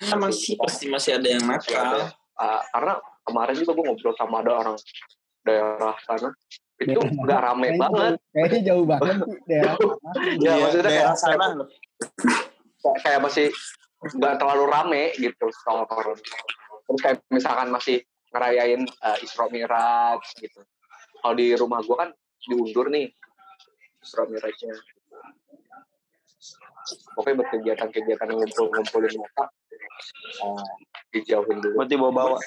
Masih pasti masih ada yang nakal. Ah, karena kemarin juga gue ngobrol sama ada orang daerah sana itu nggak rame Kayaknya banget jauh- Kayaknya jauh banget daerah. ya maksudnya kayak, sana. kayak, kayak masih nggak terlalu rame gitu soal corona terus kayak misalkan masih ngerayain uh, Isra Miraj gitu kalau di rumah gue kan diundur nih Isra Mirajnya pokoknya buat kegiatan-kegiatan yang ngumpul-ngumpulin mata uh, dijauhin dulu Buat dibawa-bawa.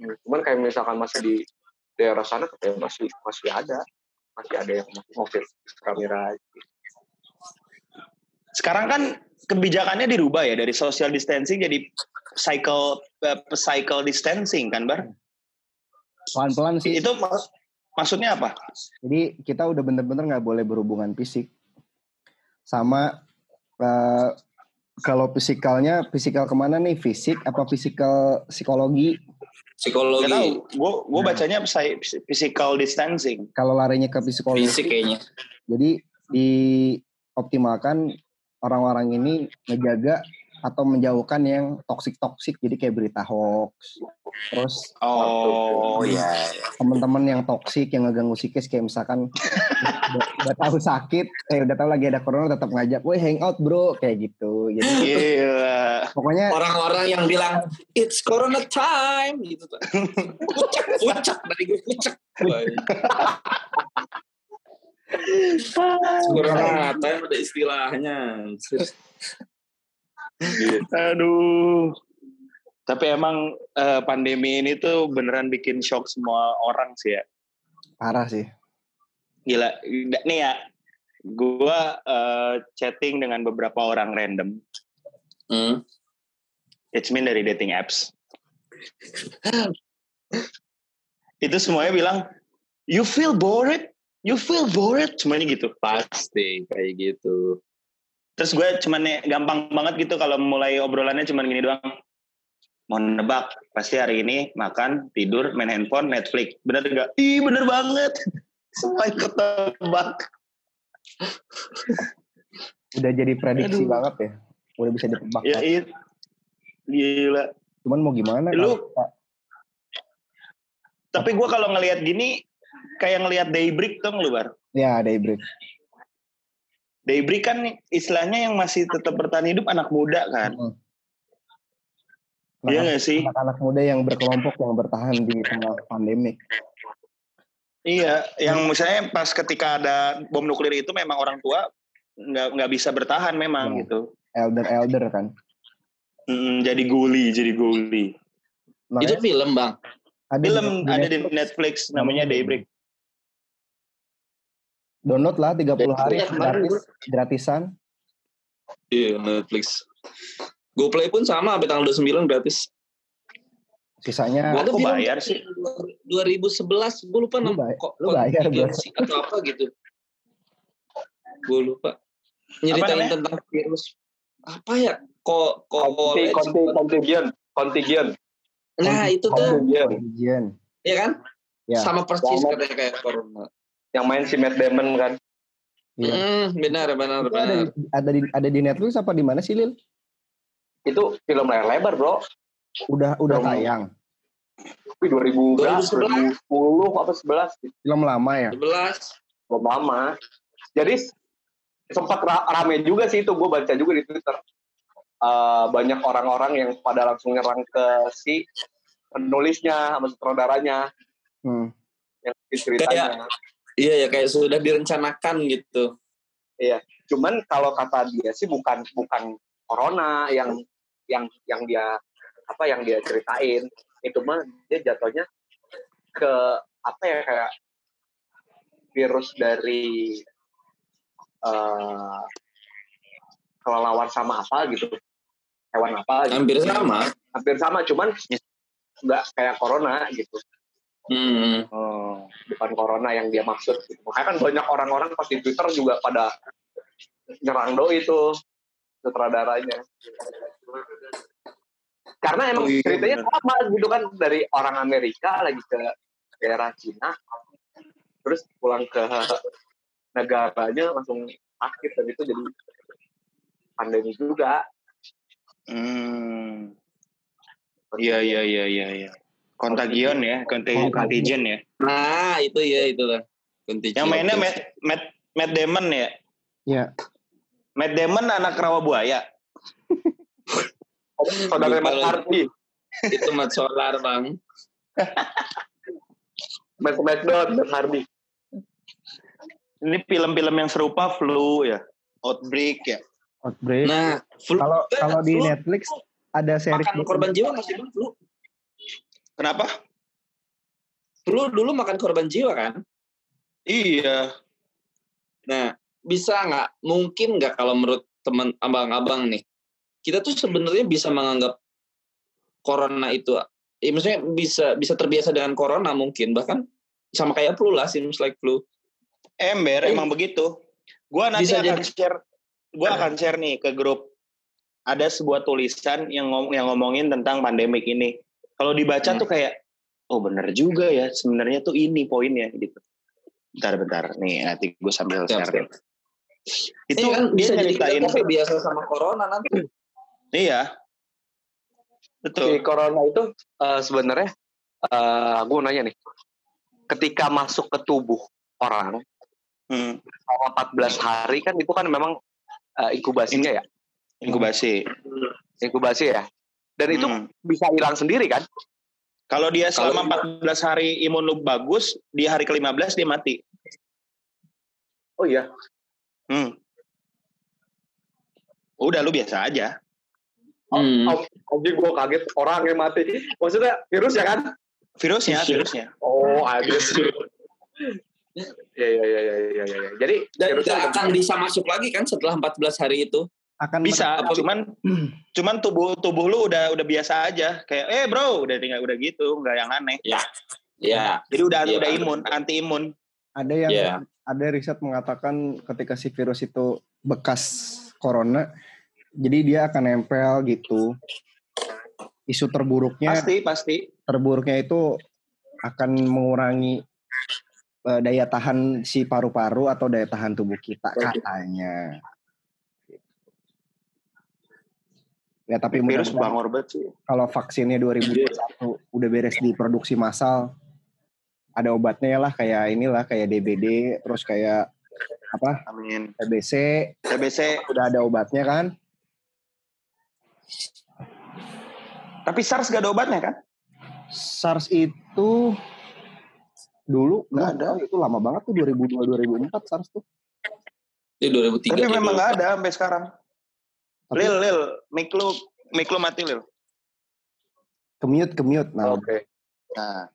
Hmm, Cuman kayak misalkan masih di daerah sana kayak masih masih ada masih ada yang masih mobil kamera Sekarang kan kebijakannya dirubah ya dari social distancing jadi cycle eh, cycle distancing kan, Bar? Pelan-pelan sih. Itu mak- maksudnya apa? Jadi kita udah bener-bener nggak boleh berhubungan fisik. Sama eh, kalau fisikalnya, fisikal ke mana nih? Fisik apa fisikal psikologi? Gak Psikologi. tahu. Gue gue Nah. bacanya physical distancing. Kalau larinya ke psikologi, Fisik kayaknya. jadi dioptimalkan orang-orang ini ngejaga atau menjauhkan yang toksik-toksik. Jadi kayak berita hoax. Terus Oh iya. teman-teman yang toksik yang ngeganggu psikis kayak misalkan udah, udah tahu sakit, eh udah tahu lagi ada corona tetap ngajak, "Woi hangout bro," kayak gitu. Jadi Gila. pokoknya Orang-orang yang bilang it's corona time gitu tuh. Pucak, pucak dari gue pucak. Wah, Corona time ada istilahnya. Aduh. Tapi emang eh, pandemi ini tuh beneran bikin shock semua orang sih ya. parah sih. Gila. Nih ya, gua eh, chatting dengan beberapa orang random. Hmm. It's mean dari dating apps. Itu semuanya bilang, you feel bored? You feel bored? Semuanya gitu. Pasti kayak gitu. Terus gue cuman nih, gampang banget gitu kalau mulai obrolannya cuman gini doang. Mau nebak, pasti hari ini makan, tidur, main handphone, Netflix. Bener gak? Ih bener banget. Semua ikut tebak. Udah jadi prediksi Aduh. banget ya. Udah bisa ditebak. Ya it. Gila. Cuman mau gimana? Lu- kalau Tapi gue kalau ngelihat gini, kayak ngelihat Daybreak tuh lu Bar. Ya, daybreak. Daybreak kan istilahnya yang masih tetap bertahan hidup anak muda kan. Mm. Iya Anak- gak sih? Anak-anak muda yang berkelompok yang bertahan di tengah pandemik. Iya, yang misalnya pas ketika ada bom nuklir itu memang orang tua nggak nggak bisa bertahan memang Ya. gitu. Elder-elder kan. Mm, jadi guli, jadi guli. Itu Makanya film bang. ada Film di ada di Netflix. Namanya Daybreak. Download lah 30 hari Iya, kemarin gratis, gratisan. Iya Netflix. GoPlay pun sama, sampai tanggal 29 gratis. Sisanya Gua film bayar sih? 2011, gue lupa Lu kok lu bayar, atau apa gitu. Gue lupa. Nyeritain namanya? tentang virus apa ya? Kok kok konti konti contagion contagion Nah itu tuh, ujian. ya kan? Ya. Sama persis Sama. katanya kayak corona. yang main si Matt Damon kan Iya. Hmm, benar, benar, Itu ada, benar. ada di ada di Netflix apa di mana sih Lil? itu film layar lebar bro Udah udah Film- tayang. Wih, 2000 berapa? 2011. 2010 apa 11 Film lama ya. 11. belum lama jadi sempat ra- rame juga sih itu gue baca juga di Twitter eh, banyak orang-orang yang pada langsung nyerang ke si penulisnya sama sutradaranya Hmm. yang ceritanya. Iya ya kayak sudah direncanakan gitu. Cuman kalau kata dia sih bukan bukan corona yang yang yang dia apa yang dia ceritain itu mah dia jatuhnya ke apa ya kayak virus dari eh kelelawar sama apa gitu hewan apa gitu. Hampir sama. hampir sama cuman nggak kayak corona gitu Hmm. Oh, bukan corona yang dia maksud. Gitu. Makanya kan banyak orang-orang pas di Twitter juga pada nyerang doi itu sutradaranya. Karena emang Oh iya, ceritanya bener. sama gitu kan dari orang Amerika lagi ke daerah Cina, terus pulang ke negaranya langsung sakit dan itu jadi pandemi juga. Hmm. Iya iya iya iya iya. Kontagion ya, Contagion, contagion ya. Nah itu ya itulah. Kunci Yang mainnya Matt, Matt, Matt Damon ya. Iya. Matt Damon anak rawa buaya. Saudara Mas. Hardy, itu mat solar bang. Mas McDonald, Mas Hardy. Ini film-film yang serupa flu ya. Outbreak ya. Outbreak. Nah, flu Kalau kalau di flu Netflix ada series makan korban jiwa nggak sih bang? Flu, Kenapa? flu dulu makan korban jiwa kan? Iya. Nah, bisa nggak? Mungkin nggak kalau menurut teman abang-abang nih, kita tuh sebenarnya bisa menganggap corona itu, ya maksudnya bisa bisa terbiasa dengan corona mungkin bahkan sama kayak flu lah, seems like flu. Ember Eh, emang begitu. Gua nanti akan jadi- share gua akan share nih ke grup ada sebuah tulisan yang ngom yang ngomongin tentang pandemik ini. Kalau dibaca Hmm. tuh kayak oh bener juga ya sebenarnya tuh ini poinnya gitu. Bentar bentar nih nanti gue sambil share. Itu Itu kan dia bisa kita biasa sama corona nanti. Iya. si Betul. corona itu eh, sebenarnya eh gue nanya nih ketika masuk ke tubuh orang Hmm, selama 14 hari kan itu kan memang eh, inkubasinya ya inkubasi. inkubasi ya dan itu Hmm. bisa hilang sendiri kan Kalau dia selama 14 hari imun lu bagus, di hari ke-15 dia mati. oh iya Hmm. Udah lu biasa aja. Hmm. oh, anjing gue kaget orang yang mati maksudnya virus ya kan Virusnya, Iya. virusnya. oh anjir ya ya ya ya ya ya ya. jadi Dan akan bisa masuk lagi kan setelah 14 hari itu. akan Bisa, cuman cuman tubuh tubuh lu udah udah biasa aja. Kayak eh bro, udah tinggal udah gitu, nggak yang aneh. Ya. Jadi udah Iya, udah imun, anti imun. ada yang Iya. ada riset mengatakan ketika si virus itu bekas corona, jadi dia akan nempel gitu. Isu terburuknya Pasti, pasti. terburuknya itu akan mengurangi eh, daya tahan si paru-paru atau daya tahan tubuh kita katanya. Ya tapi Virus bangor banget sih. kalau vaksinnya 2021 udah beres diproduksi massal, ada obatnya lah kayak inilah kayak DBD, terus kayak apa Amin. TBC, TBC, udah ada obatnya kan? Tapi SARS gak ada obatnya kan? SARS itu dulu Nggak nggak ada. ada itu lama banget tuh 2002 2004 SARS tuh. Itu 2003. Tapi memang gitu. gak ada sampai sekarang. Tapi Lil, Lil, mic lu, mic lu mati Lil. kemute kemute nah. oke Nah,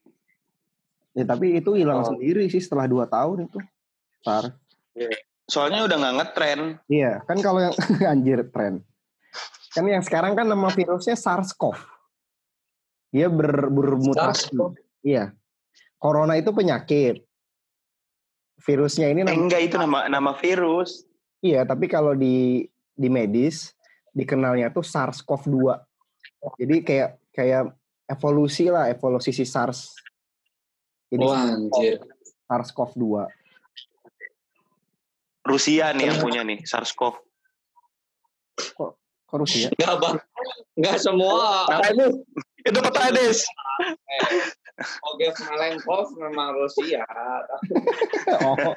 Ya, tapi itu hilang Oh. sendiri sih setelah 2 tahun itu. SARS. soalnya udah nggak ngetren. Iya, kan kalau yang anjir tren. Kan yang sekarang kan nama virusnya SARS-CoV. Dia ber, bermutasi. SARS-CoV. Iya. Corona itu penyakit. Virusnya ini Eh, nama, enggak itu nama nama virus. iya, tapi kalau di di medis dikenalnya tuh SARS-CoV-2. Jadi kayak kayak evolusi lah, evolusi si SARS. Jadi Wah, anjir. SARS-CoV-2. Rusia nih yang punya nih SARS-CoV. Kok Rusia? Enggak, Bang. Enggak semua. Nah, itu itu peta Des. Oke, Malenkov memang Rusia. oh.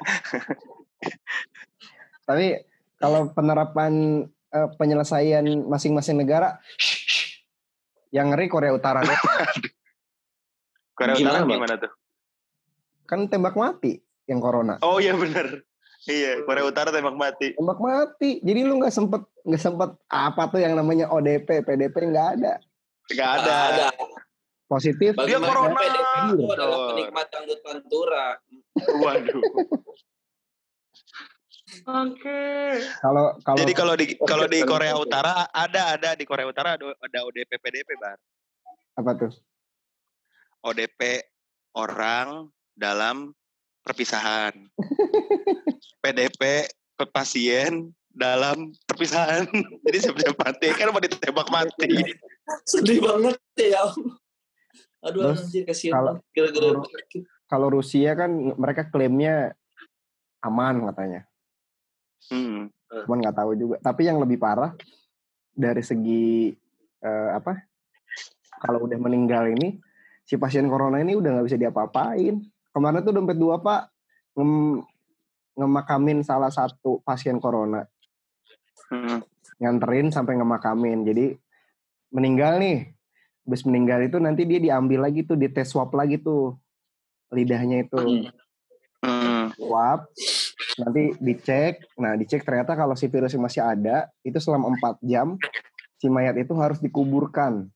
Tapi kalau penerapan eh, penyelesaian masing-masing negara. Yang ngeri Korea Utara deh. Korea Gimana, Utara Bang? gimana tuh? kan tembak mati yang corona. Oh iya bener. Iya, Korea Utara tembak mati. Tembak mati. Jadi lu nggak sempet nggak sempet apa tuh yang namanya ODP, PDP nggak ada. Gak ada. ada. Positif. Bagi Dia corona. PDP itu adalah penikmat dangdut pantura. Waduh. Kalau kalau Jadi kalau di kalau di Korea Utara ada ada di Korea Utara ada, ada ODP PDP bar. apa tuh? ODP orang dalam perpisahan. PDP ke pasien dalam perpisahan. Jadi siap-siap mati kan mau ditembak mati. Sedih banget ya. Aduh Terus, anjir kasihan. kalau- Gara-gara kalau- Kalau Rusia kan mereka klaimnya aman katanya. Hmm. Cuman nggak tahu juga. Tapi yang lebih parah dari segi eh, apa? Kalau udah meninggal ini, si pasien corona ini udah nggak bisa diapa-apain. Kemarin tuh dompet dua pak ngem, ngemakamin salah satu pasien corona, Hmm. nganterin sampai ngemakamin. Jadi meninggal nih, habis meninggal itu nanti dia diambil lagi tuh, dites swab lagi tuh lidahnya itu. Hmm. swab nanti dicek nah dicek ternyata kalau si virusnya masih ada itu selama 4 jam si mayat itu harus dikuburkan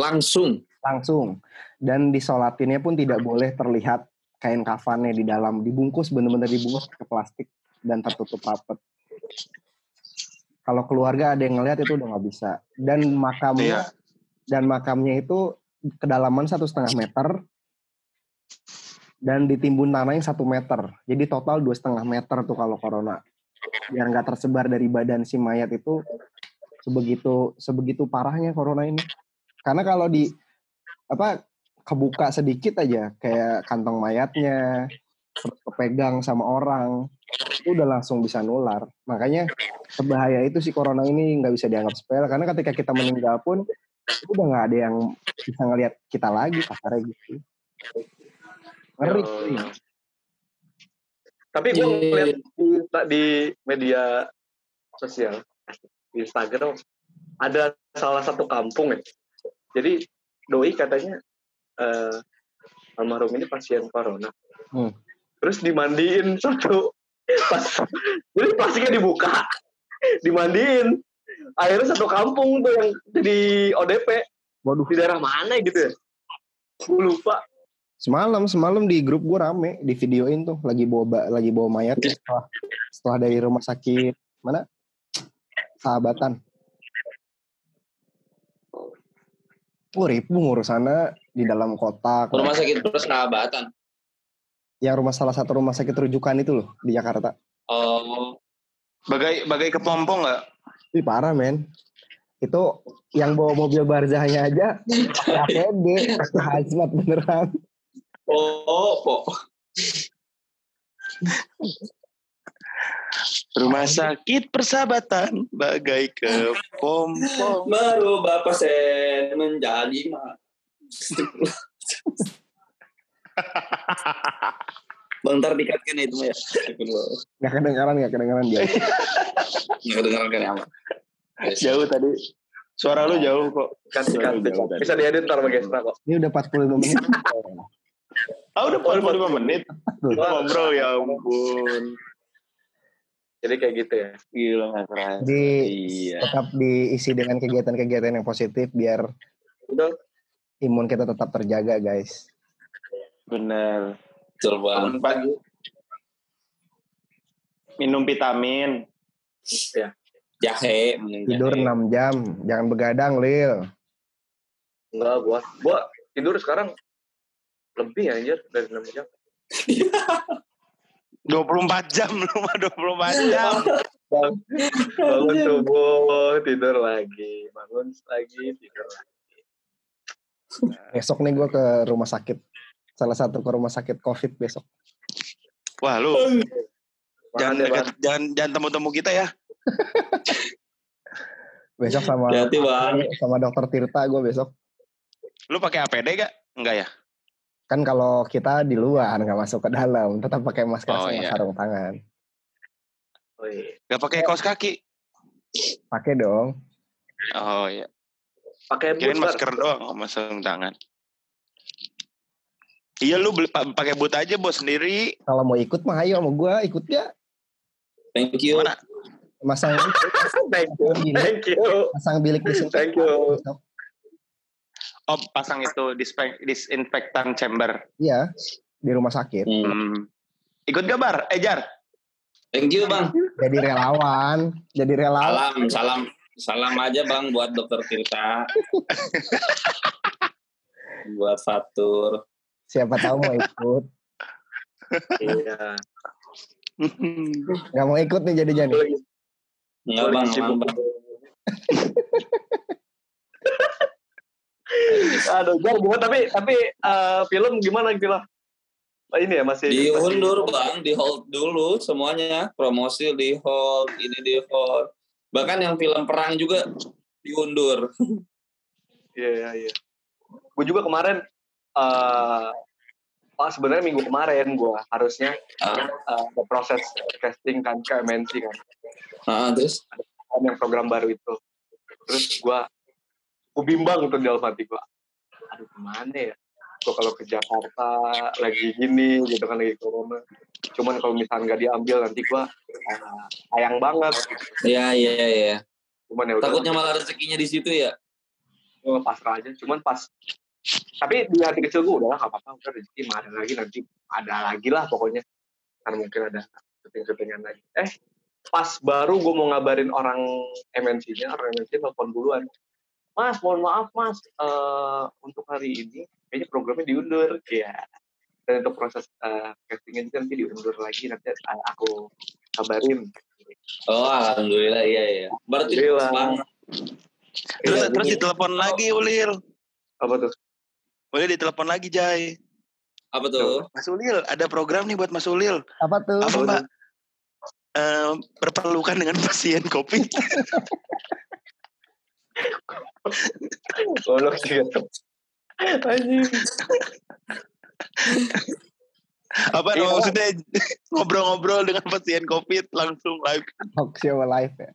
Langsung. Langsung. Dan disolatinnya pun tidak boleh terlihat kain kafannya di dalam. Dibungkus bener-bener dibungkus ke plastik dan tertutup rapat. Kalau keluarga ada yang ngelihat itu udah nggak bisa. Dan makamnya dan makamnya itu kedalaman satu setengah meter dan ditimbun tanahnya satu meter. Jadi total dua setengah meter tuh kalau corona. Biar nggak tersebar dari badan si mayat itu sebegitu sebegitu parahnya corona ini. Karena kalau di apa kebuka sedikit aja kayak kantong mayatnya kepegang sama orang itu udah langsung bisa nular makanya sebahaya itu si corona ini nggak bisa dianggap sepele karena ketika kita meninggal pun itu udah nggak ada yang bisa ngelihat kita lagi kasarnya gitu ngeri Oh, iya. Tapi gue Iya. ngeliat di, di media sosial, di Instagram, ada salah satu kampung ya. Jadi doi katanya eh almarhum ini pasien corona. Hmm. Terus dimandiin satu pas jadi plastiknya dibuka, dimandiin. Akhirnya satu kampung tuh yang jadi ODP waduh di daerah mana gitu ya? Gue lupa. semalam semalam di grup gue rame di videoin tuh lagi bawa ba- lagi bawa mayat setelah setelah dari rumah sakit mana sahabatan Oh, ribu ngurusannya di dalam kota. Rumah sakit persahabatan. Yang rumah salah satu rumah sakit rujukan itu loh di Jakarta. Oh, Bagai bagai kepompong nggak? Ih parah men. Itu yang bawa mobil barzahnya aja APD, hazmat beneran. oh, kok. Rumah sakit persahabatan bagai kepompong. Merubah pasien menjadi ma. Bang, ntar dikatkan ya itu ya. Gak kedengaran, gak kedengaran dia. Nggak kedengeran kan ya? Jauh tadi. Suara lu jauh kok. Kasih kasih. Bisa diedit ntar sama Gestra kok. Ini udah 45 menit. Ah udah 45 menit. Ngobrol ya ampun. Jadi kayak gitu ya. Gila nggak kerasa. Jadi Iya. tetap diisi dengan kegiatan-kegiatan yang positif biar Udah. imun kita tetap terjaga guys. Bener. Betul banget. pagi. Minum vitamin. Jahe. Tidur 6 jam, jangan begadang Lil. Enggak gua. Gua tidur sekarang lebih anjir dari 6 jam. 24 jam lu mah 24 jam. Bangun subuh, tidur lagi. Bangun lagi, tidur lagi. Besok nih gue ke rumah sakit. Salah satu ke rumah sakit COVID besok. Wah lu jangan Makasih, dekat, jangan jangan temu-temu kita ya. Besok sama Hati-hati, Bang. sama dokter Tirta gue besok. Lu pakai APD gak? Enggak ya? Kan kalau kita di luar nggak masuk ke dalam, tetap pakai masker Oh, sama iya. sarung tangan. Oh, iya. Gak pakai kaos kaki? Pakai dong. Oh iya. Pakai Kirain masker doang sama sarung tangan. Iya lu beli pa- pakai boot aja bos sendiri. Kalau mau ikut mah ayo sama gua ikut ya. Thank you. Mana? Masang Thank you. Thank you. masang bilik disinfektan. Thank you. Oh pasang itu disinfektan chamber. Iya, di rumah sakit. Hmm. Ikut gak bar? Eh. Thank you bang. Jadi relawan, jadi relawan. Salam, salam, salam aja bang buat dokter Tirta. buat Fatur. Siapa tahu mau ikut. Iya. Gak mau ikut nih jadi jadi. Enggak bang, aman bang. Aduh, Jar, gimana? Tapi tapi eh, film gimana film? Oh, ini ya masih Diundur bang, di hold dulu semuanya. Promosi di hold, ini di hold. Bahkan yang film perang juga diundur. Iya iya iya. Gue juga kemarin eh oh sebenarnya minggu kemarin gue harusnya eh, ada proses casting kan ke MNC kan. ah, terus? Yang program baru itu. Terus gue gue bimbang tuh di dalam hati gue. Aduh ke mana ya? Gue kalau ke Jakarta lagi gini gitu kan lagi corona. Cuman kalau misalnya nggak diambil nanti gue eh, sayang banget. Iya, iya, iya. Cuman ya udah. Takutnya malah rezekinya di situ ya. gue pasrah aja cuman pas tapi di hati kecil gue udah lah gak apa-apa udah rezeki mah ada lagi nanti ada lagi lah pokoknya kan mungkin ada syuting-syutingan lagi eh pas baru gue mau ngabarin orang MNC-nya orang MNC telepon duluan mas mohon maaf mas eh, untuk hari ini kayaknya programnya diundur ya dan untuk proses eh, castingnya juga nanti diundur lagi nanti eh, aku kabarin Oh, alhamdulillah, iya, iya. Berarti Alhamdulillah. bang, Terus Iya, terus ini- ditelepon lagi Ulil. apa tuh Ulil ditelepon lagi Jai. apa tuh? Mas Ulil, ada program nih buat Mas Ulil. Apa tuh? Apa Mbak? Eh, berpelukan dengan pasien COVID. Goblok juga. Anjing. Apa Iya. maksudnya ngobrol-ngobrol dengan pasien COVID langsung live. Talk show live ya.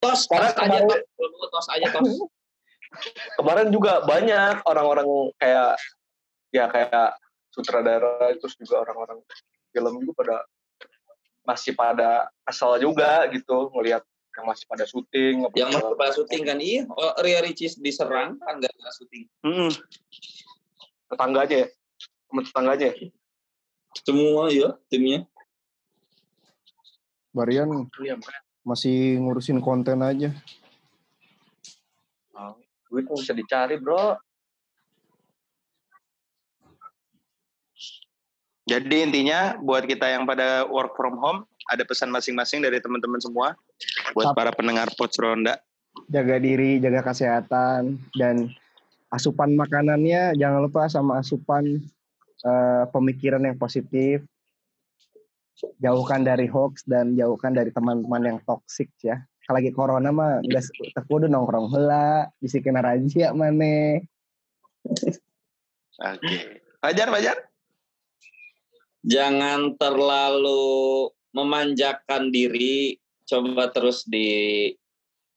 Tos, Karena tos aja, kemarin- tos. Tos aja, tos. kemarin juga banyak orang-orang kayak ya kayak sutradara terus juga orang-orang film juga pada masih pada asal juga gitu ngelihat yang masih pada syuting apa Yang masuk pada syuting kan, iya. Oh, Ria Ricis diserang kan gak ada syuting. Hmm. tetangganya ya sama tetangganya ya? Semua ya timnya. Barian Iya, masih ngurusin konten aja. Oh, duit bisa dicari bro Jadi intinya buat kita yang pada work from home ada pesan masing-masing dari teman-teman semua buat para pendengar Pots Ronda. Jaga diri, jaga kesehatan dan asupan makanannya jangan lupa sama asupan eh, pemikiran yang positif. Jauhkan dari hoax dan jauhkan dari teman-teman yang toksik ya. Kalau lagi corona mah udah tekudu nongkrong hela, bisikin raja mana. Oke. Fajar, Fajar. Jangan terlalu memanjakan diri. Coba terus di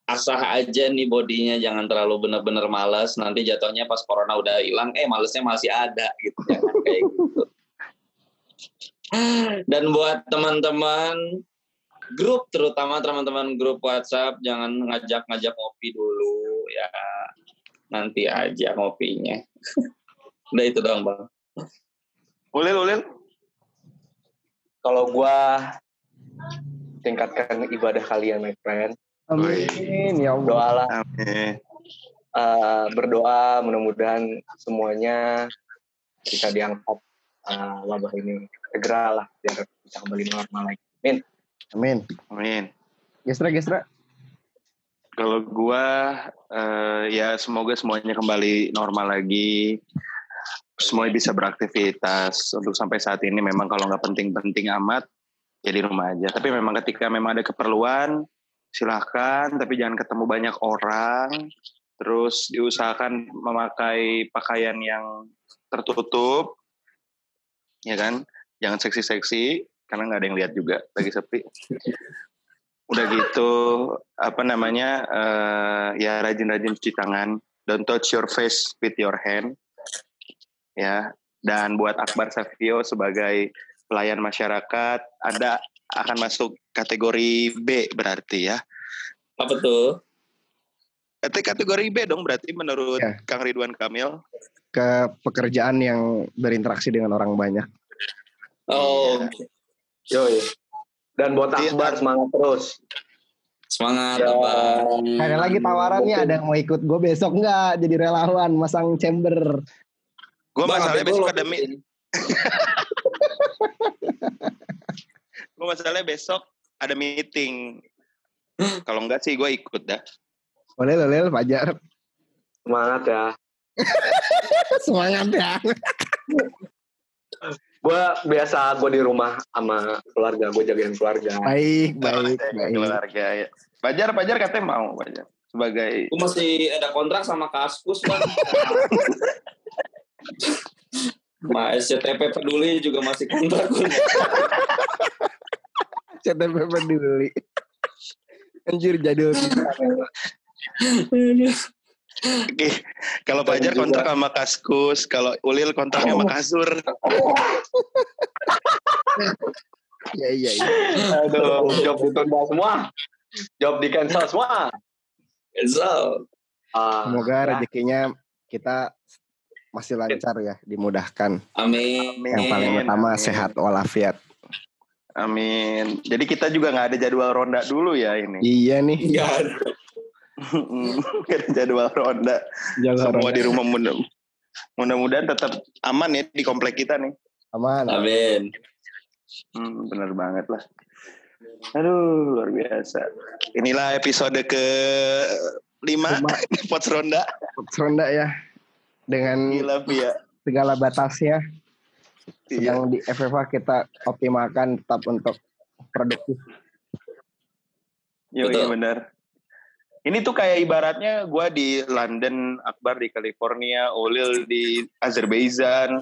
asah aja nih bodinya jangan terlalu bener-bener males. Nanti jatuhnya pas corona udah hilang eh malesnya masih ada gitu jangan kayak gitu. Dan buat teman-teman grup terutama teman-teman grup WhatsApp jangan ngajak-ngajak ngopi dulu ya. Nanti aja ngopinya. Udah itu doang bang. Ulil, Ulil. kalau gua tingkatkan ibadah kalian my friend Amin ya Allah. doalah Amin. eh, berdoa mudah-mudahan semuanya bisa diangkat eh, wabah ini segera lah biar bisa kembali normal lagi. Amin. Amin. Gestra, gestra. Kalau gua eh, ya semoga semuanya kembali normal lagi. Semuanya bisa beraktivitas. Untuk sampai saat ini memang kalau nggak penting-penting amat ya di rumah aja. Tapi memang ketika memang ada keperluan silahkan. Tapi jangan ketemu banyak orang. Terus diusahakan memakai pakaian yang tertutup, ya kan? Jangan seksi-seksi karena nggak ada yang lihat juga lagi sepi. Udah gitu apa namanya eh, ya rajin-rajin cuci tangan. Don't touch your face with your hand. Ya. Dan buat Akbar Savio sebagai pelayan masyarakat, Anda akan masuk kategori B berarti ya. Apa tuh? Berarti kategori B dong berarti menurut Ya. Kang Ridwan Kamil. Ke pekerjaan yang berinteraksi dengan orang banyak. Oh, Yoi. Dan buat Iya. Akbar semangat terus. semangat Ya. Abang. Ada lagi tawaran nih, ada yang mau ikut gue besok nggak jadi relawan masang chamber. Gue masalahnya besok ada? gue masalahnya besok ada meeting. Kalau enggak sih gue ikut dah. Boleh lolel Fajar. Semangat ya. Semangat ya. Gue biasa gue di rumah sama keluarga, gue jagain keluarga. Baik, baik, baik. Keluarga ya. Pajar, Pajar katanya mau Pajar sebagai Gue masih ada kontrak sama Kaskus, Bang. Ma SCTP peduli juga masih kontrak gua. CTP peduli. Anjir jadul. Oke, kalau Pajar kontrak sama Kaskus, kalau Ulil kontraknya sama Kasur. Iya, iya, iya. Aduh, job ditunda semua. Job di cancel semua. So, Ah, Semoga ya. rezekinya kita masih lancar ya, dimudahkan. amin. Yang paling Amin, utama amin. sehat walafiat. Amin. Jadi kita juga nggak ada jadwal ronda dulu ya ini. Iya nih. Enggak ada. Nggak ada jadwal ronda. Semua di rumah mudah. Mudah-mudahan tetap aman ya di komplek kita nih. aman. Amin. Hmm, bener banget lah. Aduh, luar biasa. Inilah episode ke lima Lima. Pots Ronda. Ronda ya dengan Gila, Via. segala batasnya Iya. sedang di FFA kita optimalkan tetap untuk produktif. Iya, Betul. iya benar. Ini tuh kayak ibaratnya gue di London, Akbar di California, Olil di Azerbaijan,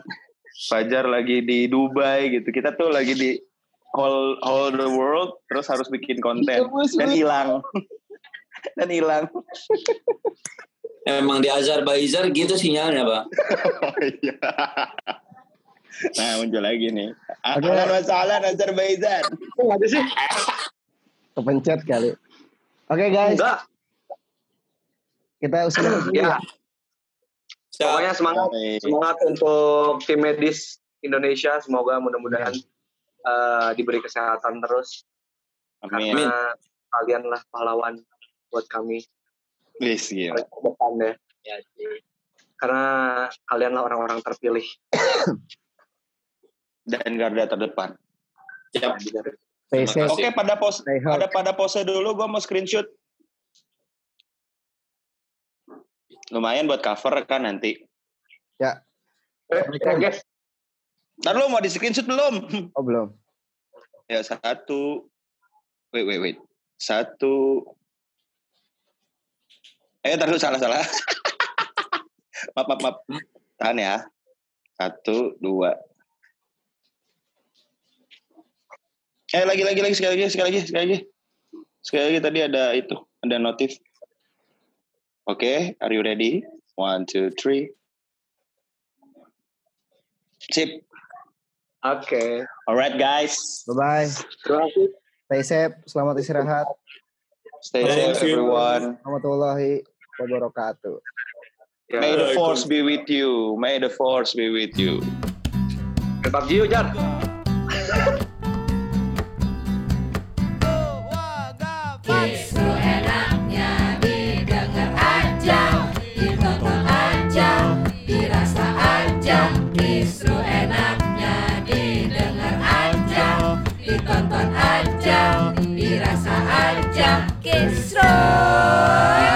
Fajar lagi di Dubai gitu. Kita tuh lagi di all all the world, terus harus bikin konten dan hilang, dan hilang. Emang di Azerbaijan gitu sinyalnya. Oh iya. Nah muncul lagi nih. Ada masalah Azerbaijan. Kok nggak ada sih? Kepencet kali. Oke guys, Enggak. kita usul Ya, ya. Pokoknya semangat semangat untuk tim medis Indonesia. Semoga mudah-mudahan eh, diberi kesehatan terus. Amin. Karena kalian lah pahlawan buat kami Please, gila. ke depan ya. Karena kalianlah orang-orang terpilih. Dan garda terdepan. Kasih. Oke, pada pose, pada pada pose dulu, gue mau screenshot. Lumayan buat cover kan nanti. Eh, eh, guys, Ntar lu mau di screenshot belum? Oh belum. Ya satu. Wait, wait, wait. Satu. Eh, ntar lu salah-salah. maaf, maaf, maaf. Tahan ya. Satu, dua. Eh, lagi, lagi, lagi. Sekali lagi, sekali lagi, sekali lagi. Sekali lagi tadi ada itu. Ada notif. Oke, are you ready? One, two, three. Sip. oke. Alright, guys. Bye bye. Terima kasih. Stay safe, selamat istirahat. Stay safe, everyone. Warahmatullahi wabarakatuh. May the force be with you. May the force be with you. PUBG yuk, Jar. que soy.